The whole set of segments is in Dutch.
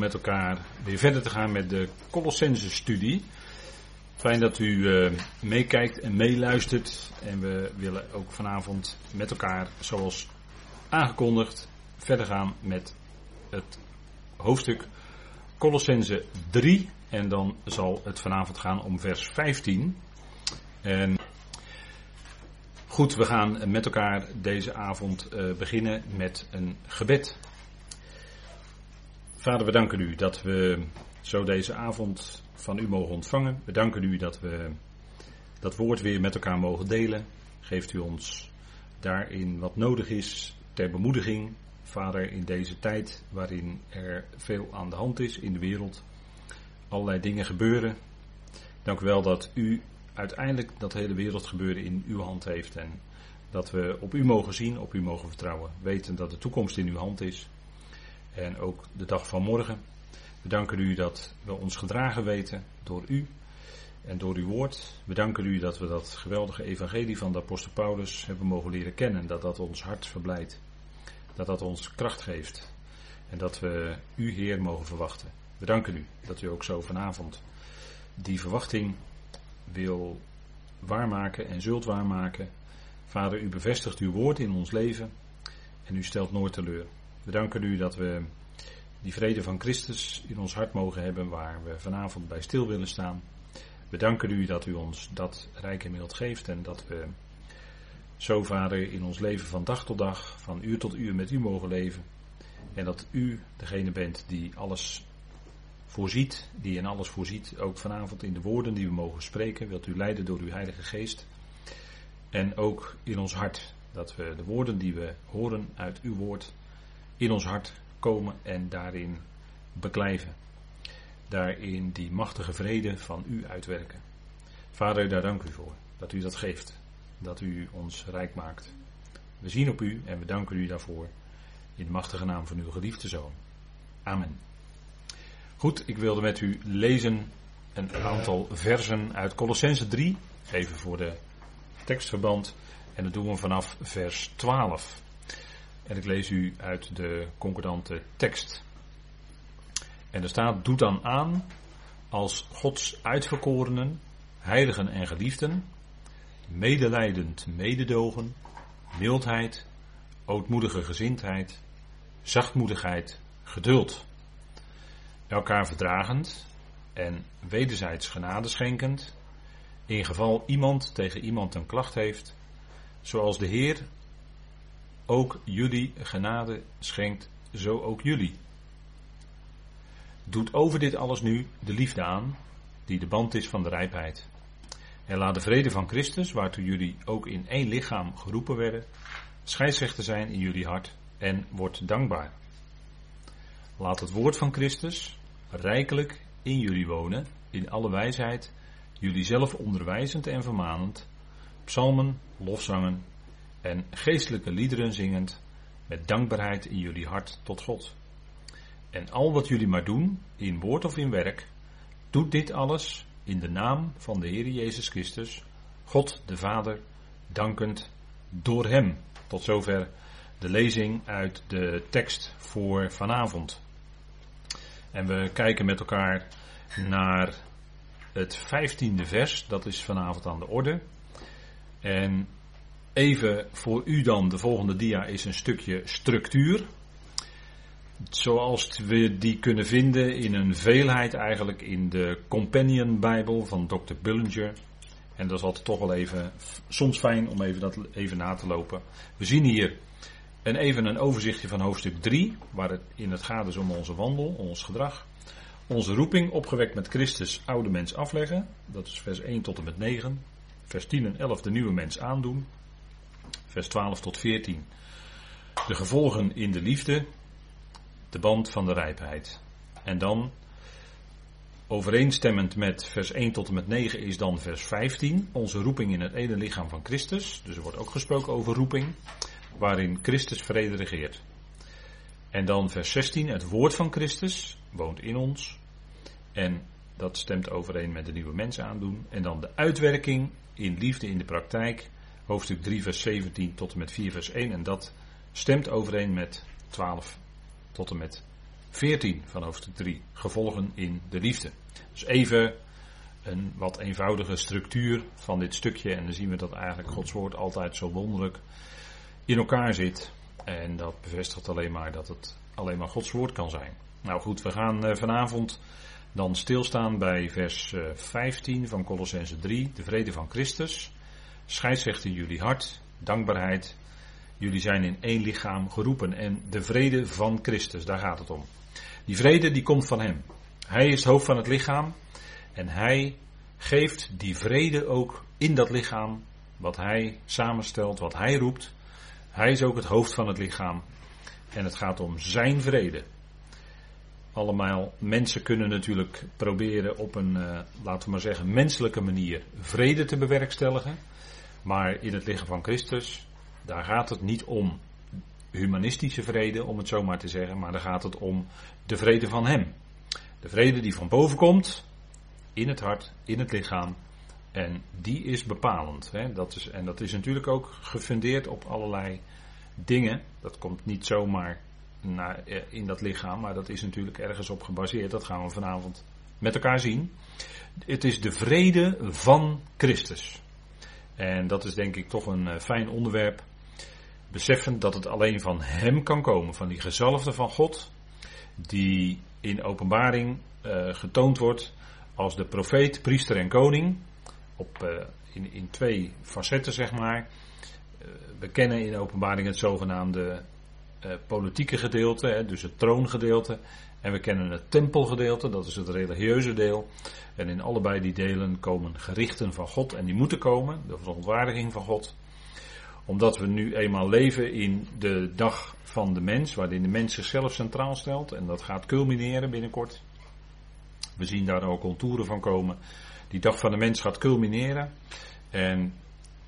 met elkaar weer verder te gaan met de Colossense studie. Fijn dat u uh, meekijkt en meeluistert. En we willen ook vanavond met elkaar, zoals aangekondigd, verder gaan met het hoofdstuk Colossense 3. En dan zal het vanavond gaan om vers 15. En goed, we gaan met elkaar deze avond uh, beginnen met een gebed. Vader, we danken u dat we zo deze avond van u mogen ontvangen. We danken u dat we dat woord weer met elkaar mogen delen. Geeft u ons daarin wat nodig is ter bemoediging. Vader, in deze tijd waarin er veel aan de hand is in de wereld. Allerlei dingen gebeuren. Dank u wel dat u uiteindelijk dat hele wereldgebeuren in uw hand heeft. En dat we op u mogen zien, op u mogen vertrouwen. Weten dat de toekomst in uw hand is. En ook de dag van morgen. We danken u dat we ons gedragen weten door u en door uw woord. We danken u dat we dat geweldige evangelie van de apostel Paulus hebben mogen leren kennen. Dat dat ons hart verblijdt. Dat dat ons kracht geeft. En dat we u Heer mogen verwachten. We danken u dat u ook zo vanavond die verwachting wil waarmaken en zult waarmaken. Vader, u bevestigt uw woord in ons leven en u stelt nooit teleur. We danken u dat we die vrede van Christus in ons hart mogen hebben waar we vanavond bij stil willen staan. We danken u dat u ons dat rijke middel geeft en dat we zo vader in ons leven van dag tot dag, van uur tot uur met u mogen leven. En dat u degene bent die alles voorziet, die in alles voorziet, ook vanavond in de woorden die we mogen spreken. Wilt u leiden door uw Heilige Geest. En ook in ons hart, dat we de woorden die we horen uit uw woord in ons hart komen en daarin beklijven. Daarin die machtige vrede van u uitwerken. Vader, daar dank u voor dat u dat geeft. Dat u ons rijk maakt. We zien op u en we danken u daarvoor. In de machtige naam van uw geliefde zoon. Amen. Goed, ik wilde met u lezen een aantal versen uit Colossense 3. Even voor de tekstverband. En dat doen we vanaf vers 12. En ik lees u uit de concordante tekst. En er staat: Doe dan aan als Gods uitverkorenen, heiligen en geliefden, medelijdend mededogen, mildheid, ootmoedige gezindheid, zachtmoedigheid, geduld. Elkaar verdragend en wederzijds genade schenkend, in geval iemand tegen iemand een klacht heeft, zoals de Heer ook jullie genade schenkt, zo ook jullie. Doet over dit alles nu de liefde aan, die de band is van de rijpheid. En laat de vrede van Christus, waartoe jullie ook in één lichaam geroepen werden, scheidsrechter zijn in jullie hart en wordt dankbaar. Laat het woord van Christus rijkelijk in jullie wonen, in alle wijsheid, jullie zelf onderwijzend en vermanend, psalmen, lofzangen en geestelijke liederen zingend met dankbaarheid in jullie hart tot God. En al wat jullie maar doen, in woord of in werk, doet dit alles in de naam van de Heer Jezus Christus, God de Vader, dankend door Hem. Tot zover de lezing uit de tekst voor vanavond. En we kijken met elkaar naar het vijftiende vers, dat is vanavond aan de orde. En Even voor u dan, de volgende dia is een stukje structuur. Zoals we die kunnen vinden in een veelheid eigenlijk in de Companion Bijbel van Dr. Bullinger. En dat is altijd toch wel even, soms fijn om even dat even na te lopen. We zien hier een, even een overzichtje van hoofdstuk 3, waar het in het gaat is om onze wandel, ons gedrag. Onze roeping opgewekt met Christus oude mens afleggen. Dat is vers 1 tot en met 9. Vers 10 en 11 de nieuwe mens aandoen vers 12 tot 14. De gevolgen in de liefde, de band van de rijpheid. En dan, overeenstemmend met vers 1 tot en met 9, is dan vers 15, onze roeping in het ene lichaam van Christus. Dus er wordt ook gesproken over roeping, waarin Christus vrede regeert. En dan vers 16, het woord van Christus woont in ons. En dat stemt overeen met de nieuwe mens aandoen. En dan de uitwerking in liefde in de praktijk hoofdstuk 3, vers 17 tot en met 4, vers 1. En dat stemt overeen met 12 tot en met 14 van hoofdstuk 3. Gevolgen in de liefde. Dus even een wat eenvoudige structuur van dit stukje. En dan zien we dat eigenlijk Gods woord altijd zo wonderlijk in elkaar zit. En dat bevestigt alleen maar dat het alleen maar Gods woord kan zijn. Nou goed, we gaan eh, vanavond dan stilstaan bij vers 15 eh, van Colossense 3. De vrede van Christus. Scheidsrecht in jullie hart. Dankbaarheid. Jullie zijn in één lichaam geroepen. En de vrede van Christus, daar gaat het om. Die vrede die komt van Hem. Hij is het hoofd van het lichaam. En Hij geeft die vrede ook in dat lichaam. Wat Hij samenstelt, wat Hij roept. Hij is ook het hoofd van het lichaam. En het gaat om Zijn vrede allemaal mensen kunnen natuurlijk proberen op een, uh, laten we maar zeggen, menselijke manier vrede te bewerkstelligen. Maar in het lichaam van Christus, daar gaat het niet om humanistische vrede, om het zo maar te zeggen, maar daar gaat het om de vrede van Hem. De vrede die van boven komt, in het hart, in het lichaam. En die is bepalend. Hè? Dat is, en dat is natuurlijk ook gefundeerd op allerlei dingen. Dat komt niet zomaar eh, in dat lichaam, maar dat is natuurlijk ergens op gebaseerd. Dat gaan we vanavond met elkaar zien. Het is de vrede van Christus. En dat is denk ik toch een eh, fijn onderwerp. Beseffen dat het alleen van Hem kan komen, van die gezalfde van God, die in openbaring uh, getoond wordt als de profeet, priester en koning. Op, uh, in, in twee facetten, zeg maar. Uh, we kennen in openbaring het zogenaamde politieke gedeelte, hè, dus het troongedeelte. En we kennen het tempelgedeelte, dat is het religieuze deel. En in allebei die delen komen gerichten van God en die moeten komen, de verontwaardiging van God. Omdat we nu eenmaal leven in de dag van de mens, waarin de mens zichzelf centraal stelt. En dat gaat culmineren binnenkort. We zien daar ook contouren van komen. Die dag van de mens gaat culmineren. En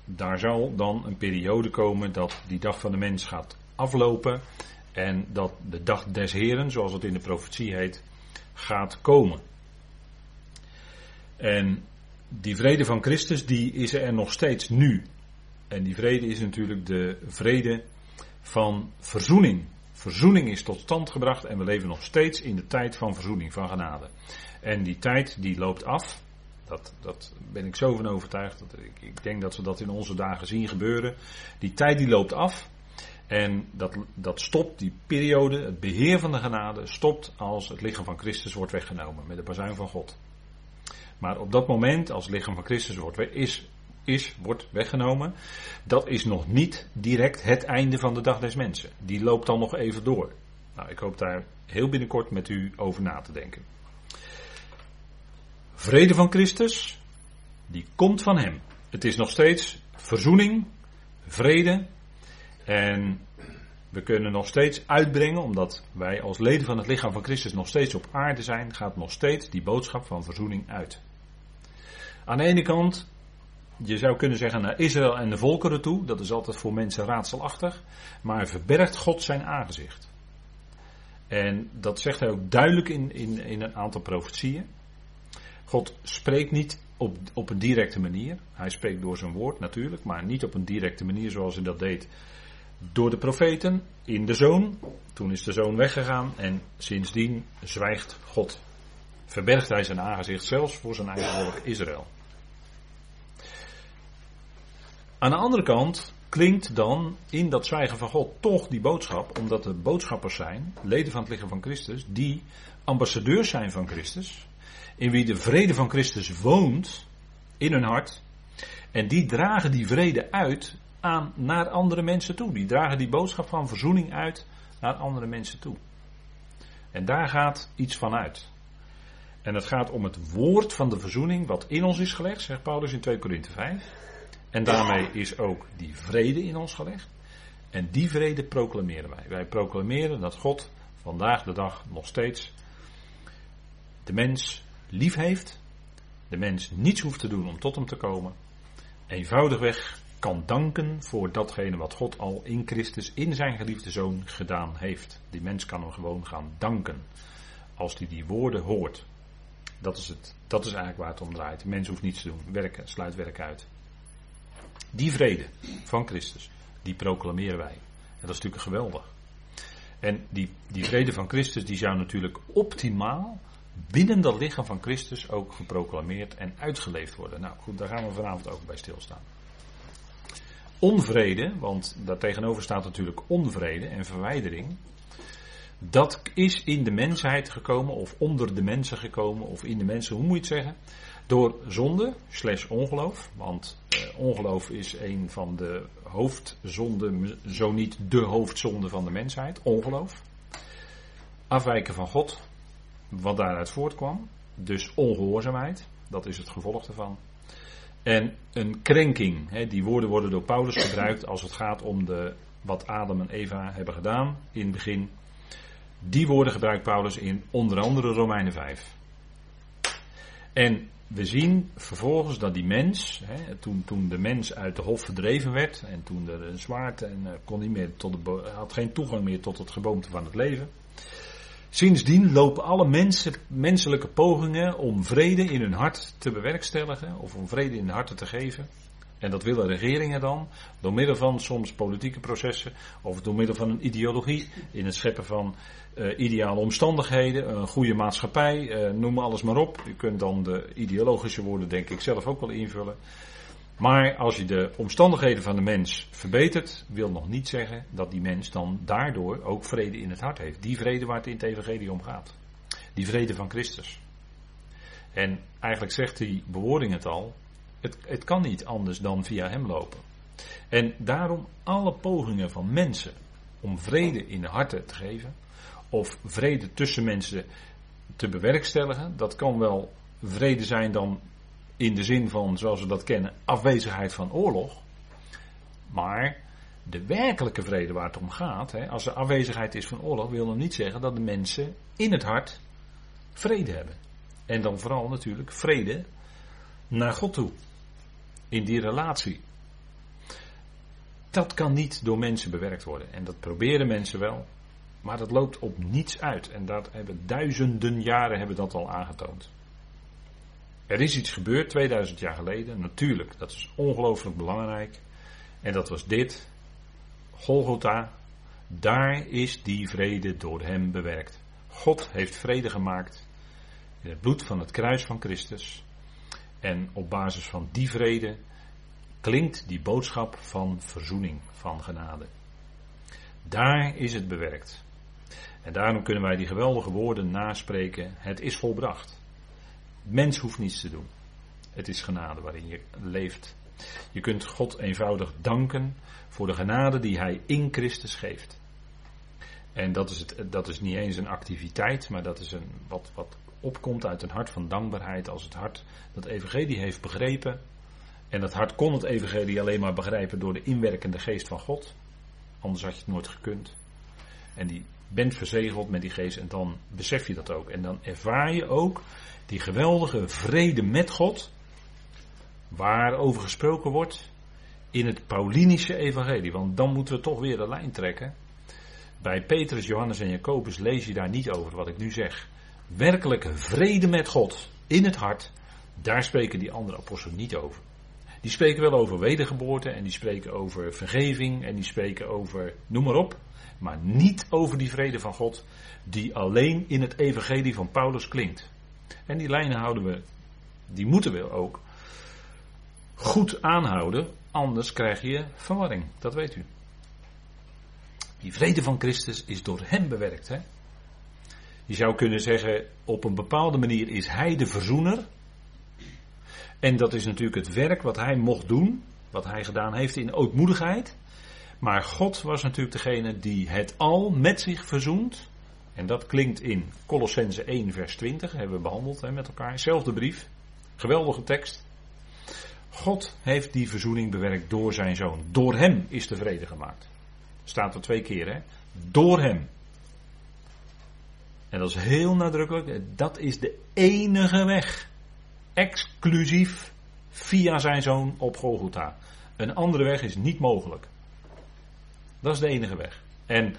daar zal dan een periode komen dat die dag van de mens gaat aflopen en dat de dag des Heren, zoals het in de profetie heet, gaat komen. En die vrede van Christus, die is er nog steeds nu. En die vrede is natuurlijk de vrede van verzoening. Verzoening is tot stand gebracht en we leven nog steeds in de tijd van verzoening, van genade. En die tijd die loopt af. Dat, dat ben ik zo van overtuigd. Dat ik, ik denk dat we dat in onze dagen zien gebeuren. Die tijd die loopt af. En dat, dat stopt, die periode, het beheer van de genade, stopt als het lichaam van Christus wordt weggenomen met de bazuin van God. Maar op dat moment, als het lichaam van Christus wordt, is, is, wordt weggenomen, dat is nog niet direct het einde van de dag des mensen. Die loopt dan nog even door. Nou, ik hoop daar heel binnenkort met u over na te denken. Vrede van Christus, die komt van Hem. Het is nog steeds verzoening, vrede, en we kunnen nog steeds uitbrengen, omdat wij als leden van het lichaam van Christus nog steeds op aarde zijn, gaat nog steeds die boodschap van verzoening uit. Aan de ene kant, je zou kunnen zeggen naar Israël en de volkeren toe, dat is altijd voor mensen raadselachtig, maar verbergt God zijn aangezicht. En dat zegt hij ook duidelijk in, in, in een aantal profetieën. God spreekt niet op, op een directe manier. Hij spreekt door zijn woord natuurlijk, maar niet op een directe manier zoals hij dat deed door de profeten in de zoon. Toen is de zoon weggegaan en sindsdien zwijgt God. Verbergt hij zijn aangezicht zelfs voor zijn eigen volk Israël. Aan de andere kant klinkt dan in dat zwijgen van God toch die boodschap, omdat er boodschappers zijn, leden van het lichaam van Christus, die ambassadeurs zijn van Christus, in wie de vrede van Christus woont in hun hart, en die dragen die vrede uit aan, naar andere mensen toe. Die dragen die boodschap van verzoening uit naar andere mensen toe. En daar gaat iets van uit. En het gaat om het woord van de verzoening wat in ons is gelegd, zegt Paulus in 2 Korinthe 5. En daarmee is ook die vrede in ons gelegd. En die vrede proclameren wij. Wij proclameren dat God vandaag de dag nog steeds de mens lief heeft. De mens niets hoeft te doen om tot hem te komen. Eenvoudigweg kan danken voor datgene wat God al in Christus, in zijn geliefde zoon, gedaan heeft. Die mens kan hem gewoon gaan danken. Als hij die woorden hoort. Dat is, het, dat is eigenlijk waar het om draait. Mens hoeft niets te doen. Werken, sluit werk uit. Die vrede van Christus, die proclameren wij. En dat is natuurlijk geweldig. En die, die vrede van Christus die zou natuurlijk optimaal binnen dat lichaam van Christus ook geproclameerd en uitgeleefd worden. Nou goed, daar gaan we vanavond ook bij stilstaan. Onvrede, want daartegenover staat natuurlijk onvrede en verwijdering. Dat is in de mensheid gekomen, of onder de mensen gekomen, of in de mensen, hoe moet je het zeggen? Door zonde, slash ongeloof. Want eh, ongeloof is een van de hoofdzonden, zo niet de hoofdzonde van de mensheid. Ongeloof. Afwijken van God, wat daaruit voortkwam. Dus ongehoorzaamheid, dat is het gevolg daarvan. En een krenking, hè, die woorden worden door Paulus gebruikt als het gaat om de, wat Adam en Eva hebben gedaan in het begin. Die woorden gebruikt Paulus in onder andere Romeinen 5. En we zien vervolgens dat die mens, hè, toen, toen de mens uit de hof verdreven werd en toen er een zwaard en uh, kon niet meer tot de, had geen toegang meer tot het geboomte van het leven. Sindsdien lopen alle mensen, menselijke pogingen om vrede in hun hart te bewerkstelligen of om vrede in hun harten te geven. En dat willen regeringen dan, door middel van soms politieke processen of door middel van een ideologie in het scheppen van uh, ideale omstandigheden, een goede maatschappij, uh, noem alles maar op. U kunt dan de ideologische woorden denk ik zelf ook wel invullen. Maar als je de omstandigheden van de mens verbetert, wil nog niet zeggen dat die mens dan daardoor ook vrede in het hart heeft. Die vrede waar het in het evangelie om gaat. Die vrede van Christus. En eigenlijk zegt die bewoording het al, het, het kan niet anders dan via hem lopen. En daarom alle pogingen van mensen om vrede in de harten te geven, of vrede tussen mensen te bewerkstelligen, dat kan wel vrede zijn dan in de zin van, zoals we dat kennen, afwezigheid van oorlog. Maar de werkelijke vrede waar het om gaat, hè, als er afwezigheid is van oorlog, wil nog niet zeggen dat de mensen in het hart vrede hebben. En dan vooral natuurlijk vrede naar God toe. In die relatie. Dat kan niet door mensen bewerkt worden. En dat proberen mensen wel. Maar dat loopt op niets uit. En dat hebben duizenden jaren hebben dat al aangetoond. Er is iets gebeurd 2000 jaar geleden, natuurlijk, dat is ongelooflijk belangrijk. En dat was dit, Golgotha, daar is die vrede door hem bewerkt. God heeft vrede gemaakt in het bloed van het kruis van Christus. En op basis van die vrede klinkt die boodschap van verzoening, van genade. Daar is het bewerkt. En daarom kunnen wij die geweldige woorden naspreken. Het is volbracht. Mens hoeft niets te doen. Het is genade waarin je leeft. Je kunt God eenvoudig danken voor de genade die Hij in Christus geeft. En dat is, het, dat is niet eens een activiteit, maar dat is een, wat, wat opkomt uit een hart van dankbaarheid. Als het hart dat evangelie heeft begrepen. En dat hart kon het evangelie alleen maar begrijpen door de inwerkende geest van God. Anders had je het nooit gekund. En die bent verzegeld met die geest en dan besef je dat ook. En dan ervaar je ook die geweldige vrede met God, waarover gesproken wordt in het Paulinische evangelie. Want dan moeten we toch weer de lijn trekken. Bij Petrus, Johannes en Jacobus lees je daar niet over wat ik nu zeg. Werkelijke vrede met God in het hart, daar spreken die andere apostelen niet over. Die spreken wel over wedergeboorte en die spreken over vergeving en die spreken over noem maar op. Maar niet over die vrede van God die alleen in het evangelie van Paulus klinkt. En die lijnen houden we, die moeten we ook goed aanhouden, anders krijg je verwarring. Dat weet u. Die vrede van Christus is door hem bewerkt. Hè? Je zou kunnen zeggen, op een bepaalde manier is hij de verzoener. En dat is natuurlijk het werk wat hij mocht doen, wat hij gedaan heeft in ootmoedigheid. Maar God was natuurlijk degene die het al met zich verzoent. En dat klinkt in Colossense 1, vers 20, hebben we behandeld hè, met elkaar. Zelfde brief, geweldige tekst. God heeft die verzoening bewerkt door zijn zoon. Door hem is de vrede gemaakt. Staat er twee keer, hè? Door hem. En dat is heel nadrukkelijk. Dat is de enige weg. Exclusief via zijn zoon op Golgotha. Een andere weg is niet mogelijk. Dat is de enige weg. En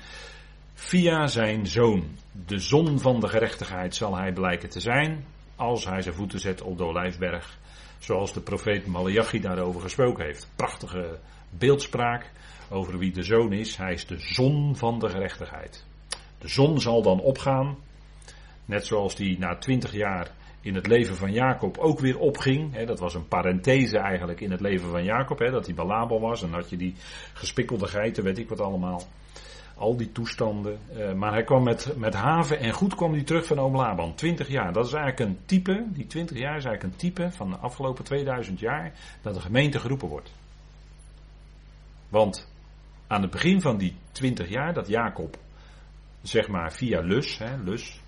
Via zijn zoon, de zon van de gerechtigheid, zal hij blijken te zijn. Als hij zijn voeten zet op de olijfberg. Zoals de profeet Malachi daarover gesproken heeft. Prachtige beeldspraak over wie de zoon is. Hij is de zon van de gerechtigheid. De zon zal dan opgaan. Net zoals die na twintig jaar in het leven van Jacob ook weer opging. Hè, dat was een parenthese eigenlijk in het leven van Jacob. Hè, dat hij Balabel was en had je die gespikkelde geiten, weet ik wat allemaal. Al die toestanden. Uh, maar hij kwam met, met haven en goed kwam hij terug van oom Laban. 20 jaar. Dat is eigenlijk een type. Die 20 jaar is eigenlijk een type van de afgelopen 2000 jaar. Dat de gemeente geroepen wordt. Want aan het begin van die 20 jaar dat Jacob. Zeg maar via Lus. Hè, Lus.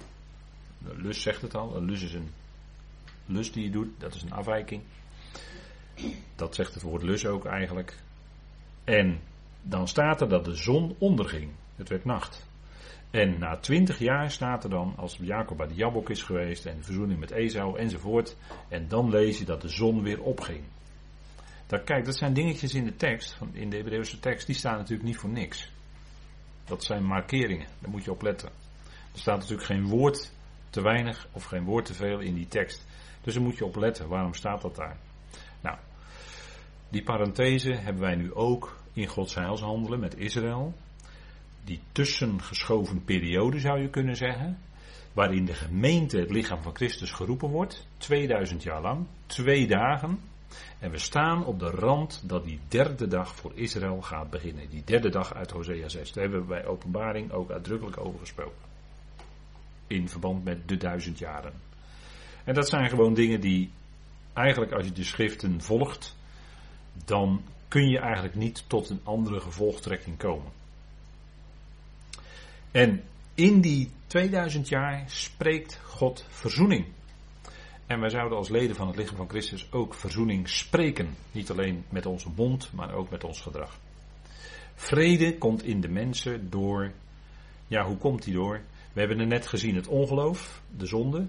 Lus zegt het al. Lus is een lus die je doet. Dat is een afwijking. Dat zegt het woord lus ook eigenlijk. En dan staat er dat de zon onderging. Het werd nacht. En na twintig jaar staat er dan, als Jacob bij de Jabok is geweest en de verzoening met Esau enzovoort. En dan lees je dat de zon weer opging. Dat, kijk, dat zijn dingetjes in de tekst, in de Hebreeuwse tekst, die staan natuurlijk niet voor niks. Dat zijn markeringen, daar moet je op letten. Er staat natuurlijk geen woord te weinig of geen woord te veel in die tekst. Dus daar moet je op letten, waarom staat dat daar? Nou, die parenthese hebben wij nu ook in Gods heilshandelen met Israël. Die tussengeschoven periode zou je kunnen zeggen. Waarin de gemeente het lichaam van Christus geroepen wordt. 2000 jaar lang. Twee dagen. En we staan op de rand dat die derde dag voor Israël gaat beginnen. Die derde dag uit Hosea 6. Daar hebben we bij openbaring ook uitdrukkelijk over gesproken. In verband met de duizend jaren. En dat zijn gewoon dingen die eigenlijk als je de schriften volgt, dan kun je eigenlijk niet tot een andere gevolgtrekking komen. En in die 2000 jaar spreekt God verzoening. En wij zouden als leden van het lichaam van Christus ook verzoening spreken. Niet alleen met onze mond, maar ook met ons gedrag. Vrede komt in de mensen door. Ja, hoe komt die door? We hebben er net gezien het ongeloof, de zonde,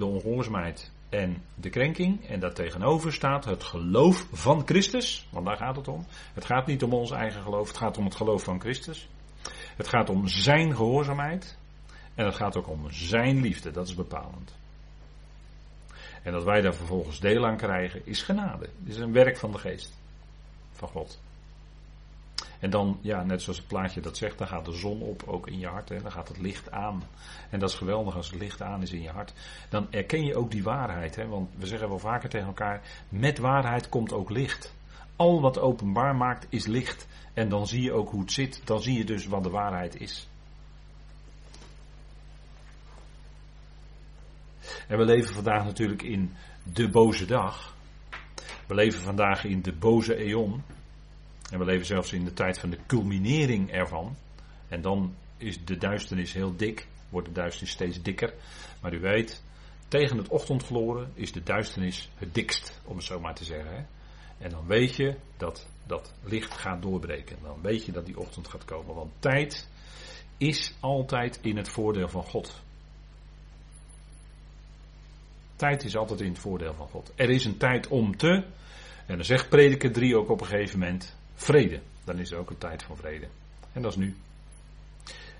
de ongehoorzaamheid en de krenking. En daar tegenover staat het geloof van Christus. Want daar gaat het om. Het gaat niet om ons eigen geloof, het gaat om het geloof van Christus. Het gaat om zijn gehoorzaamheid. En het gaat ook om zijn liefde, dat is bepalend. En dat wij daar vervolgens deel aan krijgen, is genade. Het is een werk van de geest. Van God. En dan, ja, net zoals het plaatje dat zegt, dan gaat de zon op ook in je hart. Hè, dan gaat het licht aan. En dat is geweldig als het licht aan is in je hart. Dan erken je ook die waarheid. Hè, want we zeggen wel vaker tegen elkaar, met waarheid komt ook licht. Al wat openbaar maakt is licht. En dan zie je ook hoe het zit. Dan zie je dus wat de waarheid is. En we leven vandaag natuurlijk in de boze dag. We leven vandaag in de boze eon. En we leven zelfs in de tijd van de culminering ervan. En dan is de duisternis heel dik, wordt de duisternis steeds dikker. Maar u weet, tegen het ochtendgloren is de duisternis het dikst, om het zo maar te zeggen. Hè? En dan weet je dat dat licht gaat doorbreken. Dan weet je dat die ochtend gaat komen. Want tijd is altijd in het voordeel van God. Tijd is altijd in het voordeel van God. Er is een tijd om te. En dan zegt prediker 3 ook op een gegeven moment vrede. Dan is er ook een tijd van vrede. En dat is nu.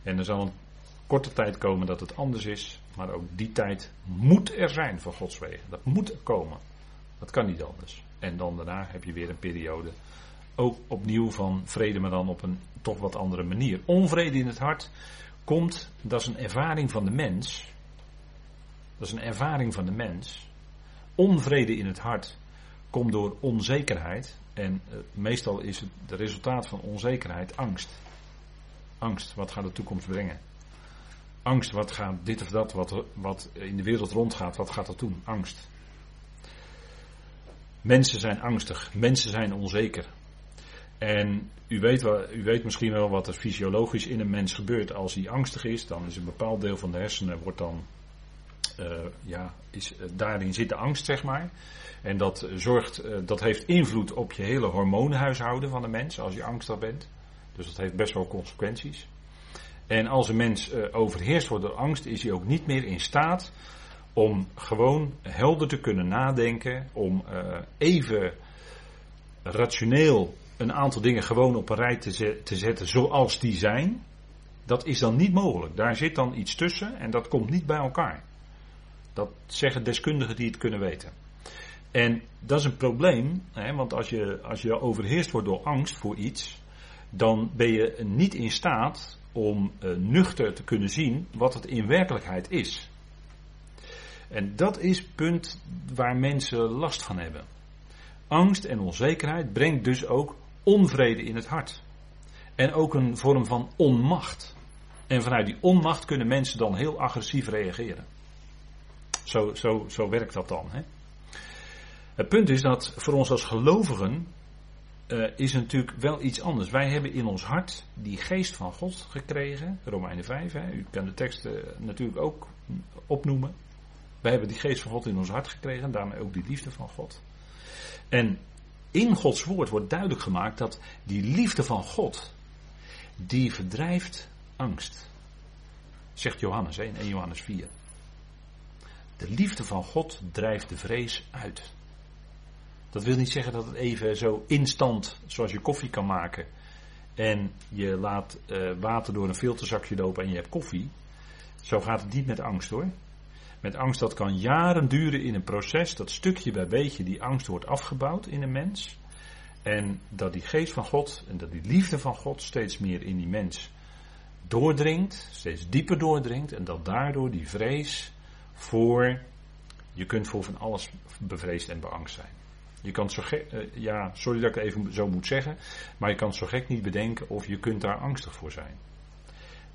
En er zal een korte tijd komen dat het anders is. Maar ook die tijd moet er zijn voor Gods wegen. Dat moet er komen. Dat kan niet anders. En dan daarna heb je weer een periode. Ook opnieuw van vrede, maar dan op een toch wat andere manier. Onvrede in het hart komt, dat is een ervaring van de mens. Dat is een ervaring van de mens. Onvrede in het hart komt door onzekerheid. En uh, meestal is het de resultaat van onzekerheid angst. Angst, wat gaat de toekomst brengen? Angst, wat gaat dit of dat, wat, wat in de wereld rondgaat, wat gaat dat doen? Angst. Mensen zijn angstig, mensen zijn onzeker. En u weet, u weet misschien wel wat er fysiologisch in een mens gebeurt. Als hij angstig is, dan is een bepaald deel van de hersenen wordt dan, ja, is, uh, daarin zit de angst, zeg maar. En dat, zorgt, uh, dat heeft invloed op je hele hormoonhuishouden van de mens als je angstig bent. Dus dat heeft best wel consequenties. En als een mens overheerst wordt door angst, is hij ook niet meer in staat om gewoon helder te kunnen nadenken, om even rationeel een aantal dingen gewoon op een rij te zetten zoals die zijn. Dat is dan niet mogelijk. Daar zit dan iets tussen en dat komt niet bij elkaar. Dat zeggen deskundigen die het kunnen weten. En dat is een probleem, hè, want als je, als je overheerst wordt door angst voor iets, dan ben je niet in staat om uh, nuchter te kunnen zien wat het in werkelijkheid is. En dat is het punt waar mensen last van hebben. Angst en onzekerheid brengt dus ook onvrede in het hart. En ook een vorm van onmacht. En vanuit die onmacht kunnen mensen dan heel agressief reageren. Zo, zo, zo werkt dat dan. Hè? Het punt is dat voor ons als gelovigen uh, is natuurlijk wel iets anders. Wij hebben in ons hart die geest van God gekregen. Romeinen 5, hè. u kan de teksten natuurlijk ook opnoemen. Wij hebben die geest van God in ons hart gekregen en daarmee ook die liefde van God. En in Gods woord wordt duidelijk gemaakt dat die liefde van God, die verdrijft angst. Zegt Johannes 1 en Johannes 4. De liefde van God drijft de vrees uit. Dat wil niet zeggen dat het even zo instant, zoals je koffie kan maken. En je laat uh, water door een filterzakje lopen en je hebt koffie. Zo gaat het niet met angst hoor. Met angst dat kan jaren duren in een proces. Dat stukje bij beetje die angst wordt afgebouwd in een mens. En dat die geest van God en dat die liefde van God steeds meer in die mens doordringt. Steeds dieper doordringt. En dat daardoor die vrees voor. Je kunt voor van alles bevreesd en beangst zijn. Je kan zo gek, uh, ja, sorry dat ik het even zo moet zeggen, maar je kan zo gek niet bedenken of je kunt daar angstig voor zijn.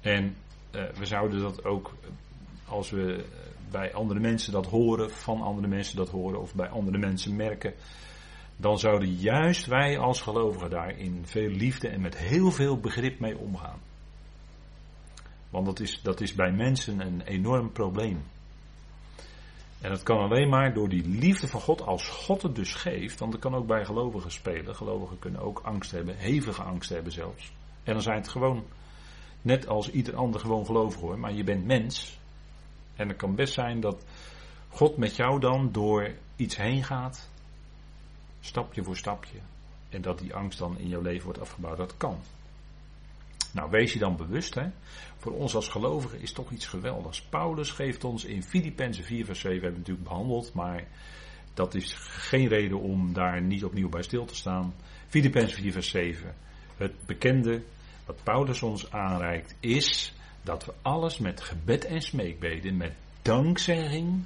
En uh, we zouden dat ook, als we bij andere mensen dat horen, van andere mensen dat horen, of bij andere mensen merken, dan zouden juist wij als gelovigen daar in veel liefde en met heel veel begrip mee omgaan. Want dat is, dat is bij mensen een enorm probleem. En dat kan alleen maar door die liefde van God, als God het dus geeft, want dat kan ook bij gelovigen spelen. Gelovigen kunnen ook angst hebben, hevige angst hebben zelfs. En dan zijn het gewoon, net als ieder ander gewoon gelovig hoor, maar je bent mens. En het kan best zijn dat God met jou dan door iets heen gaat, stapje voor stapje. En dat die angst dan in jouw leven wordt afgebouwd. Dat kan. Nou, wees je dan bewust, hè. Voor ons als gelovigen is toch iets geweldigs. Paulus geeft ons in Filippenzen 4 vers 7, hebben we natuurlijk behandeld, maar dat is geen reden om daar niet opnieuw bij stil te staan. Filippenzen 4 vers 7. Het bekende wat Paulus ons aanreikt is dat we alles met gebed en smeekbeden, met dankzegging,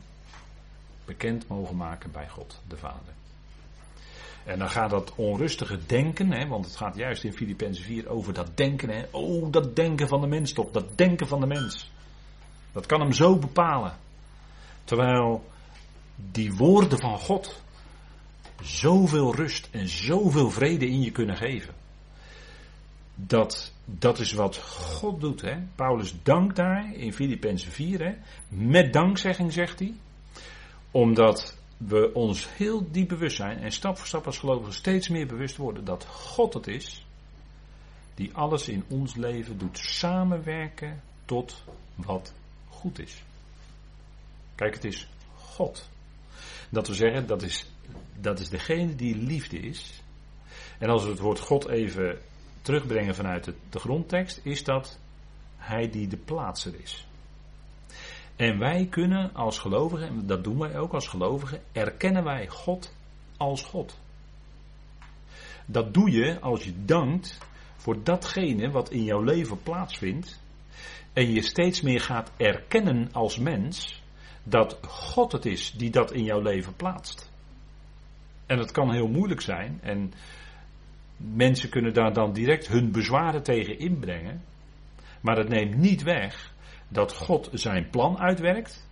bekend mogen maken bij God de Vader. En dan gaat dat onrustige denken, hè, want het gaat juist in Filippenzen 4 over dat denken. Hè. Oh, dat denken van de mens toch, dat denken van de mens. Dat kan hem zo bepalen. Terwijl die woorden van God zoveel rust en zoveel vrede in je kunnen geven. Dat, dat is wat God doet. Hè. Paulus dankt daar in Filippenzen 4. Hè. Met dankzegging zegt hij. Omdat we ons heel diep bewust zijn en stap voor stap als gelovigen steeds meer bewust worden dat God het is die alles in ons leven doet samenwerken tot wat goed is. Kijk, het is God. Dat we zeggen, dat is, dat is degene die liefde is. En als we het woord God even terugbrengen vanuit de, de grondtekst, is dat Hij die de plaatser is. En wij kunnen als gelovigen, en dat doen wij ook als gelovigen, erkennen wij God als God. Dat doe je als je dankt voor datgene wat in jouw leven plaatsvindt. En je steeds meer gaat erkennen als mens dat God het is die dat in jouw leven plaatst. En dat kan heel moeilijk zijn. En mensen kunnen daar dan direct hun bezwaren tegen inbrengen. Maar het neemt niet weg dat God zijn plan uitwerkt.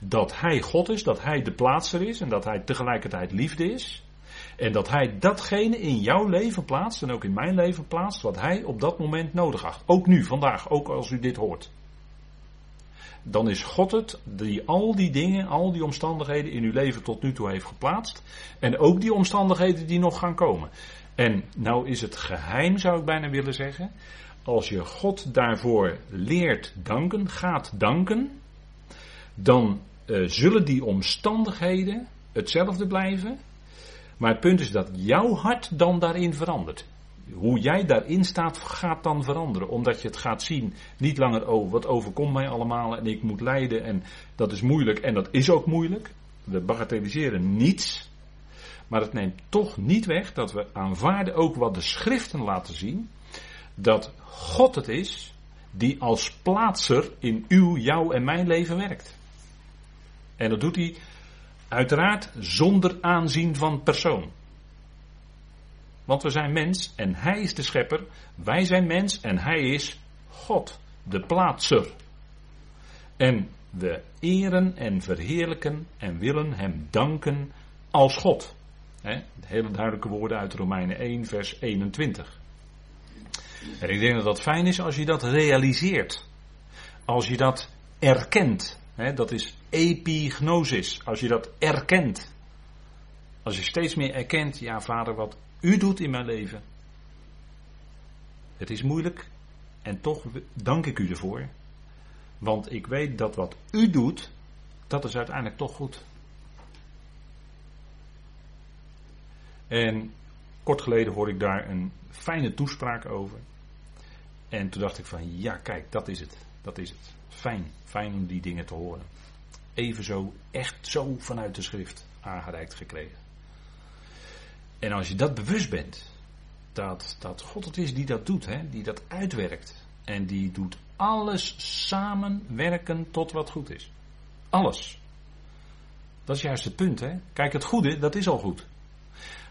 Dat Hij God is, dat Hij de plaatser is en dat Hij tegelijkertijd liefde is. En dat Hij datgene in jouw leven plaatst en ook in mijn leven plaatst wat Hij op dat moment nodig acht. Ook nu, vandaag, ook als u dit hoort. Dan is God het die al die dingen, al die omstandigheden in uw leven tot nu toe heeft geplaatst. En ook die omstandigheden die nog gaan komen. En nou is het geheim, zou ik bijna willen zeggen, als je God daarvoor leert danken, gaat danken, dan uh, zullen die omstandigheden hetzelfde blijven. Maar het punt is dat jouw hart dan daarin verandert. Hoe jij daarin staat gaat dan veranderen. Omdat je het gaat zien, niet langer, oh wat overkomt mij allemaal en ik moet lijden en dat is moeilijk en dat is ook moeilijk. We bagatelliseren niets. Maar het neemt toch niet weg dat we aanvaarden ook wat de schriften laten zien dat God het is die als plaatser in uw, jouw en mijn leven werkt. En dat doet hij uiteraard zonder aanzien van persoon. Want we zijn mens en hij is de schepper. Wij zijn mens en hij is God, de plaatser. En we eren en verheerlijken en willen hem danken als God. He, hele duidelijke woorden uit Romeinen 1, vers 21. En ik denk dat dat fijn is als je dat realiseert. Als je dat erkent. dat is epignosis. Als je dat erkent. Als je steeds meer erkent, ja vader, wat u doet in mijn leven. Het is moeilijk en toch dank ik u ervoor. Want ik weet dat wat u doet, dat is uiteindelijk toch goed. En kort geleden hoorde ik daar een fijne toespraak over. En toen dacht ik van ja, kijk, dat is het. Dat is het. Fijn, fijn om die dingen te horen. Even zo, echt zo vanuit de schrift aangereikt gekregen. En als je dat bewust bent, dat, dat God het is die dat doet, hè, die dat uitwerkt. En die doet alles samenwerken tot wat goed is. Alles. Dat is juist het punt. Hè? Kijk, het goede, dat is al goed.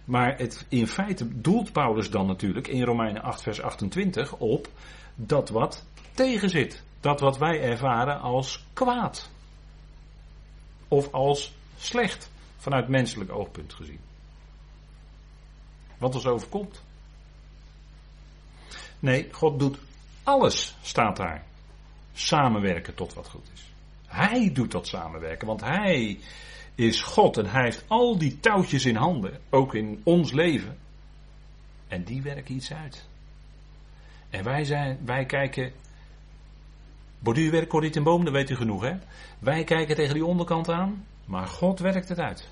Maar het, in feite doelt Paulus dan natuurlijk in Romeinen 8, vers 28 op dat wat tegenzit. Dat wat wij ervaren als kwaad. Of als slecht, vanuit menselijk oogpunt gezien. Wat ons overkomt. Nee, God doet alles, staat daar. Samenwerken tot wat goed is. Hij doet dat samenwerken, want hij is God en hij heeft al die touwtjes in handen, ook in ons leven. En die werken iets uit. En wij, zijn, wij kijken. Borduurwerk, korriet en boom, dat weet u genoeg hè. Wij kijken tegen die onderkant aan, maar God werkt het uit.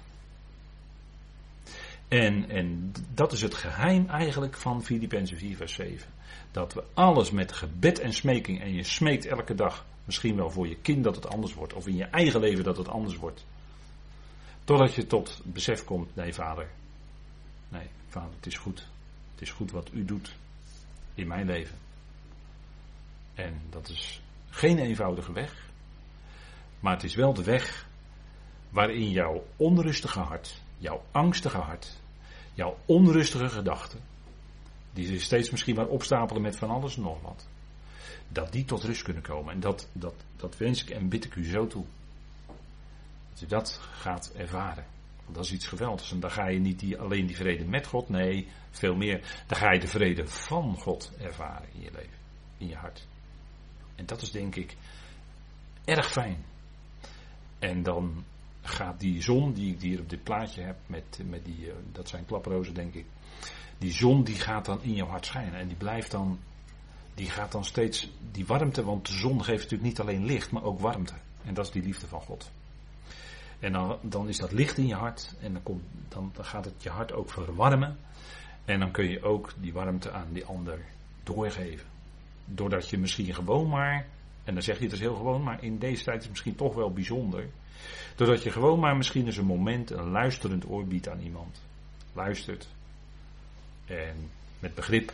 En, en dat is het geheim eigenlijk van Filippenzen 4 vers 7. Dat we alles met gebed en smeking, en je smeekt elke dag, misschien wel voor je kind dat het anders wordt, of in je eigen leven dat het anders wordt. Totdat je tot besef komt, nee vader, nee vader, het is goed. Het is goed wat u doet in mijn leven. En dat is geen eenvoudige weg, maar het is wel de weg waarin jouw onrustige hart, jouw angstige hart, jouw onrustige gedachten, die zich steeds misschien maar opstapelen met van alles en nog wat, dat die tot rust kunnen komen. En dat, dat, dat wens ik en bid ik u zo toe. Dat u dat gaat ervaren. Dat is iets geweldigs. En dan ga je niet die, alleen die vrede met God, nee, veel meer. Dan ga je de vrede van God ervaren in je leven, in je hart. En dat is denk ik erg fijn. En dan gaat die zon die ik hier op dit plaatje heb, met, met die, eh, dat zijn klaprozen denk ik. Die zon die gaat dan in jouw hart schijnen. En die blijft dan, die gaat dan steeds, die warmte, want de zon geeft natuurlijk niet alleen licht, maar ook warmte. En dat is die liefde van God. En dan, dan is dat licht in je hart en dan, komt, dan, gaat het je hart ook verwarmen. En dan kun je ook die warmte aan die ander doorgeven. Doordat je misschien gewoon maar, en dan zeg je het is heel gewoon, maar in deze tijd is het misschien toch wel bijzonder. Doordat je gewoon maar misschien eens een moment een luisterend oor biedt aan iemand. Luistert. En met begrip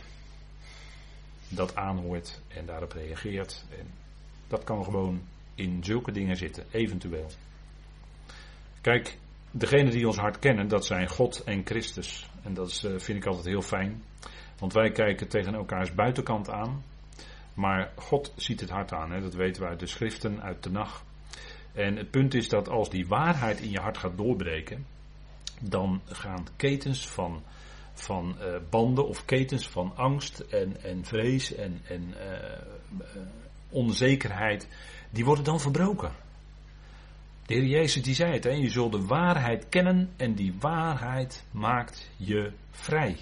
dat aanhoort en daarop reageert. En dat kan gewoon in zulke dingen zitten, eventueel. Kijk, degene die ons hart kennen, dat zijn God en Christus. En dat is, eh, vind ik altijd heel fijn. Want wij kijken tegen elkaars buitenkant aan. Maar God ziet het hart aan. Hè? Dat weten we uit de schriften, uit de nacht. En het punt is dat als die waarheid in je hart gaat doorbreken. Dan gaan ketens van, van uh, banden of ketens van angst en, en vrees en, en uh, onzekerheid. Die worden dan verbroken. De Heer Jezus die zei het, hè, je zult de waarheid kennen en die waarheid maakt je vrij.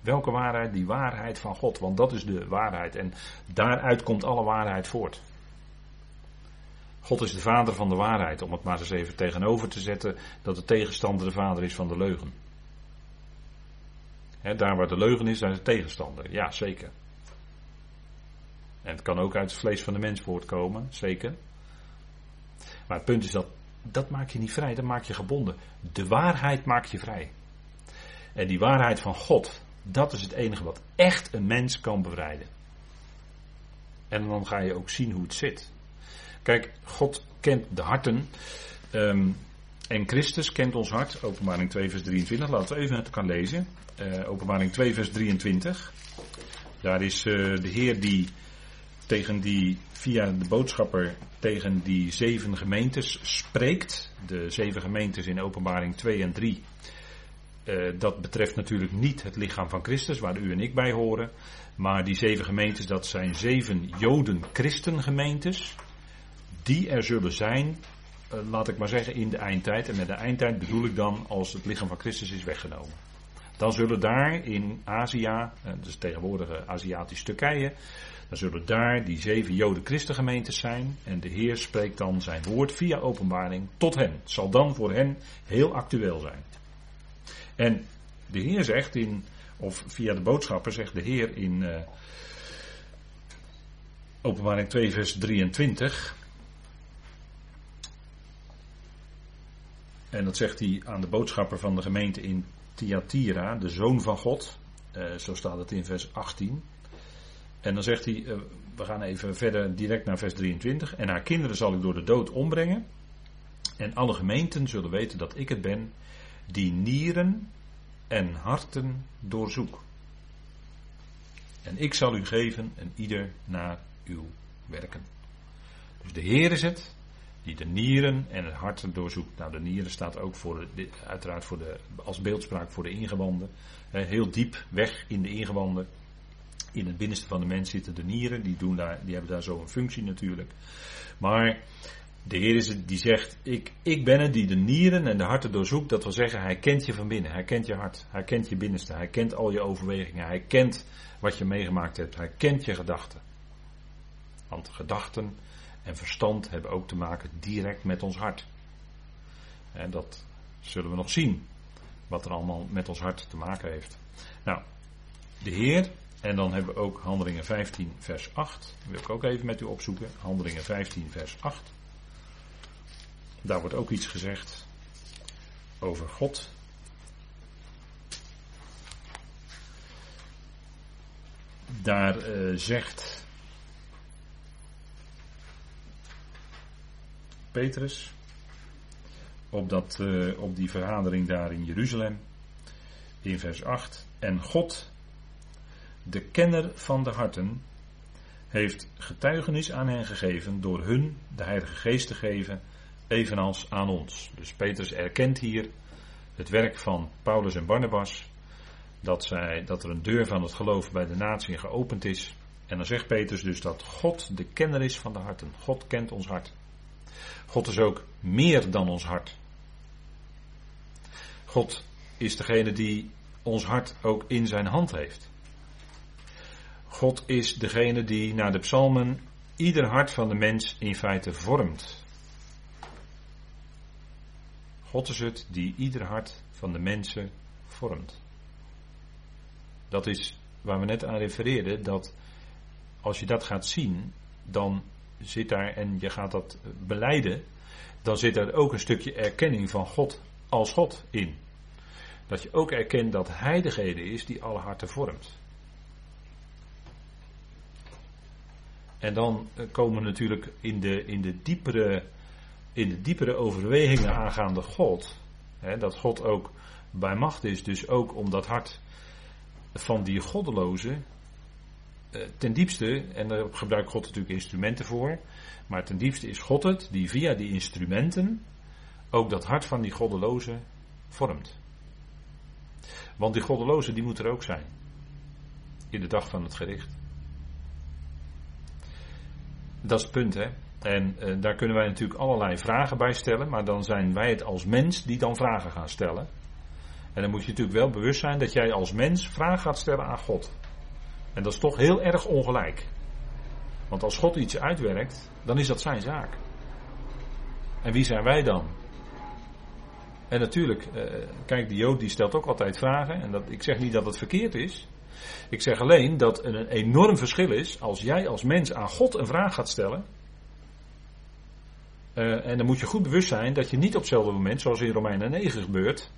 Welke waarheid? Die waarheid van God, want dat is de waarheid en daaruit komt alle waarheid voort. God is de vader van de waarheid, om het maar eens even tegenover te zetten dat de tegenstander de vader is van de leugen. daar waar de leugen is, is de tegenstander. Ja, zeker. En het kan ook uit het vlees van de mens voortkomen, zeker. Maar het punt is dat dat maakt je niet vrij, dat maakt je gebonden. De waarheid maakt je vrij. En die waarheid van God, dat is het enige wat echt een mens kan bevrijden. En dan ga je ook zien hoe het zit. Kijk, God kent de harten. Ehm, en Christus kent ons hart. Openbaring 2, vers 23. Laten we even het kan lezen. Uh, openbaring 2, vers 23. Daar is uh, de Heer die tegen die, via de boodschapper, tegen die zeven gemeentes spreekt. De zeven gemeentes in openbaring 2 en 3. Uh, dat betreft natuurlijk niet het lichaam van Christus, waar u en ik bij horen. Maar die zeven gemeentes, dat zijn zeven Joden-Christen-gemeentes. Die er zullen zijn, uh, laat ik maar zeggen, in de eindtijd. En met de eindtijd bedoel ik dan als het lichaam van Christus is weggenomen. Dan zullen daar in Azië, uh, dus tegenwoordige Aziatisch Turkije, dan zullen daar die zeven Joden-Christengemeentes zijn. En de Heer spreekt dan zijn woord via openbaring tot hen. Het zal dan voor hen heel actueel zijn. En de Heer zegt in, of via de boodschapper zegt de Heer in uh, openbaring 2 vers 23. En dat zegt hij aan de boodschapper van de gemeente in Thyatira, de zoon van God. Uh, zo staat het in vers 18. En dan zegt hij, uh, we gaan even verder direct naar vers 23. En haar kinderen zal ik door de dood ombrengen. En alle gemeenten zullen weten dat ik het ben die nieren en harten doorzoek. En ik zal u geven en ieder naar uw werken. Dus de Heer is het die de nieren en het hart doorzoekt. Nou, de nieren staat ook voor uiteraard voor de, als beeldspraak voor de ingewanden. Heel diep weg in de ingewanden. In het binnenste van de mens zitten de nieren, die, doen daar, die hebben daar zo een functie natuurlijk. Maar de Heer is het die zegt, ik, ik ben het die de nieren en de harten doorzoekt. Dat wil zeggen, hij kent je van binnen, hij kent je hart, hij kent je binnenste, hij kent al je overwegingen, hij kent wat je meegemaakt hebt, hij kent je gedachten. Want gedachten en verstand hebben ook te maken direct met ons hart. En dat zullen we nog zien, wat er allemaal met ons hart te maken heeft. Nou, de Heer, en dan hebben we ook Handelingen 15, vers 8. Dat wil ik ook even met u opzoeken. Handelingen 15, vers 8. Daar wordt ook iets gezegd over God. Daar uh, zegt Petrus op, dat, uh, op die vergadering daar in Jeruzalem in vers 8. En God, de kenner van de harten, heeft getuigenis aan hen gegeven door hun de Heilige Geest te geven evenals aan ons. Dus Petrus erkent hier het werk van Paulus en Barnabas, dat, zij, dat er een deur van het geloof bij de natie geopend is. En dan zegt Petrus dus dat God de kenner is van de harten. God kent ons hart. God is ook meer dan ons hart. God is degene die ons hart ook in zijn hand heeft. God is degene die naar de psalmen ieder hart van de mens in feite vormt. God is het die ieder hart van de mensen vormt. Dat is waar we net aan refereerden, dat als je dat gaat zien, dan zit daar, en je gaat dat beleiden, dan zit er ook een stukje erkenning van God als God in. Dat je ook erkent dat Hij degene is die alle harten vormt. En dan komen we natuurlijk in de, in de diepere in de diepere overwegingen aangaande God, hè, dat God ook bij macht is, dus ook om dat hart van die goddeloze, eh, ten diepste, en daar gebruikt God natuurlijk instrumenten voor, maar ten diepste is God het die via die instrumenten ook dat hart van die goddeloze vormt. Want die goddeloze die moet er ook zijn. In de dag van het gericht. Dat is het punt, hè. En uh, daar kunnen wij natuurlijk allerlei vragen bij stellen, maar dan zijn wij het als mens die dan vragen gaan stellen. En dan moet je natuurlijk wel bewust zijn dat jij als mens vragen gaat stellen aan God. En dat is toch heel erg ongelijk. Want als God iets uitwerkt, dan is dat zijn zaak. En wie zijn wij dan? En natuurlijk, uh, kijk, de Jood die stelt ook altijd vragen. En dat, ik zeg niet dat het verkeerd is. Ik zeg alleen dat er een enorm verschil is als jij als mens aan God een vraag gaat stellen. Uh, en dan moet je goed bewust zijn dat je niet op hetzelfde moment, zoals in Romeinen 9 gebeurt,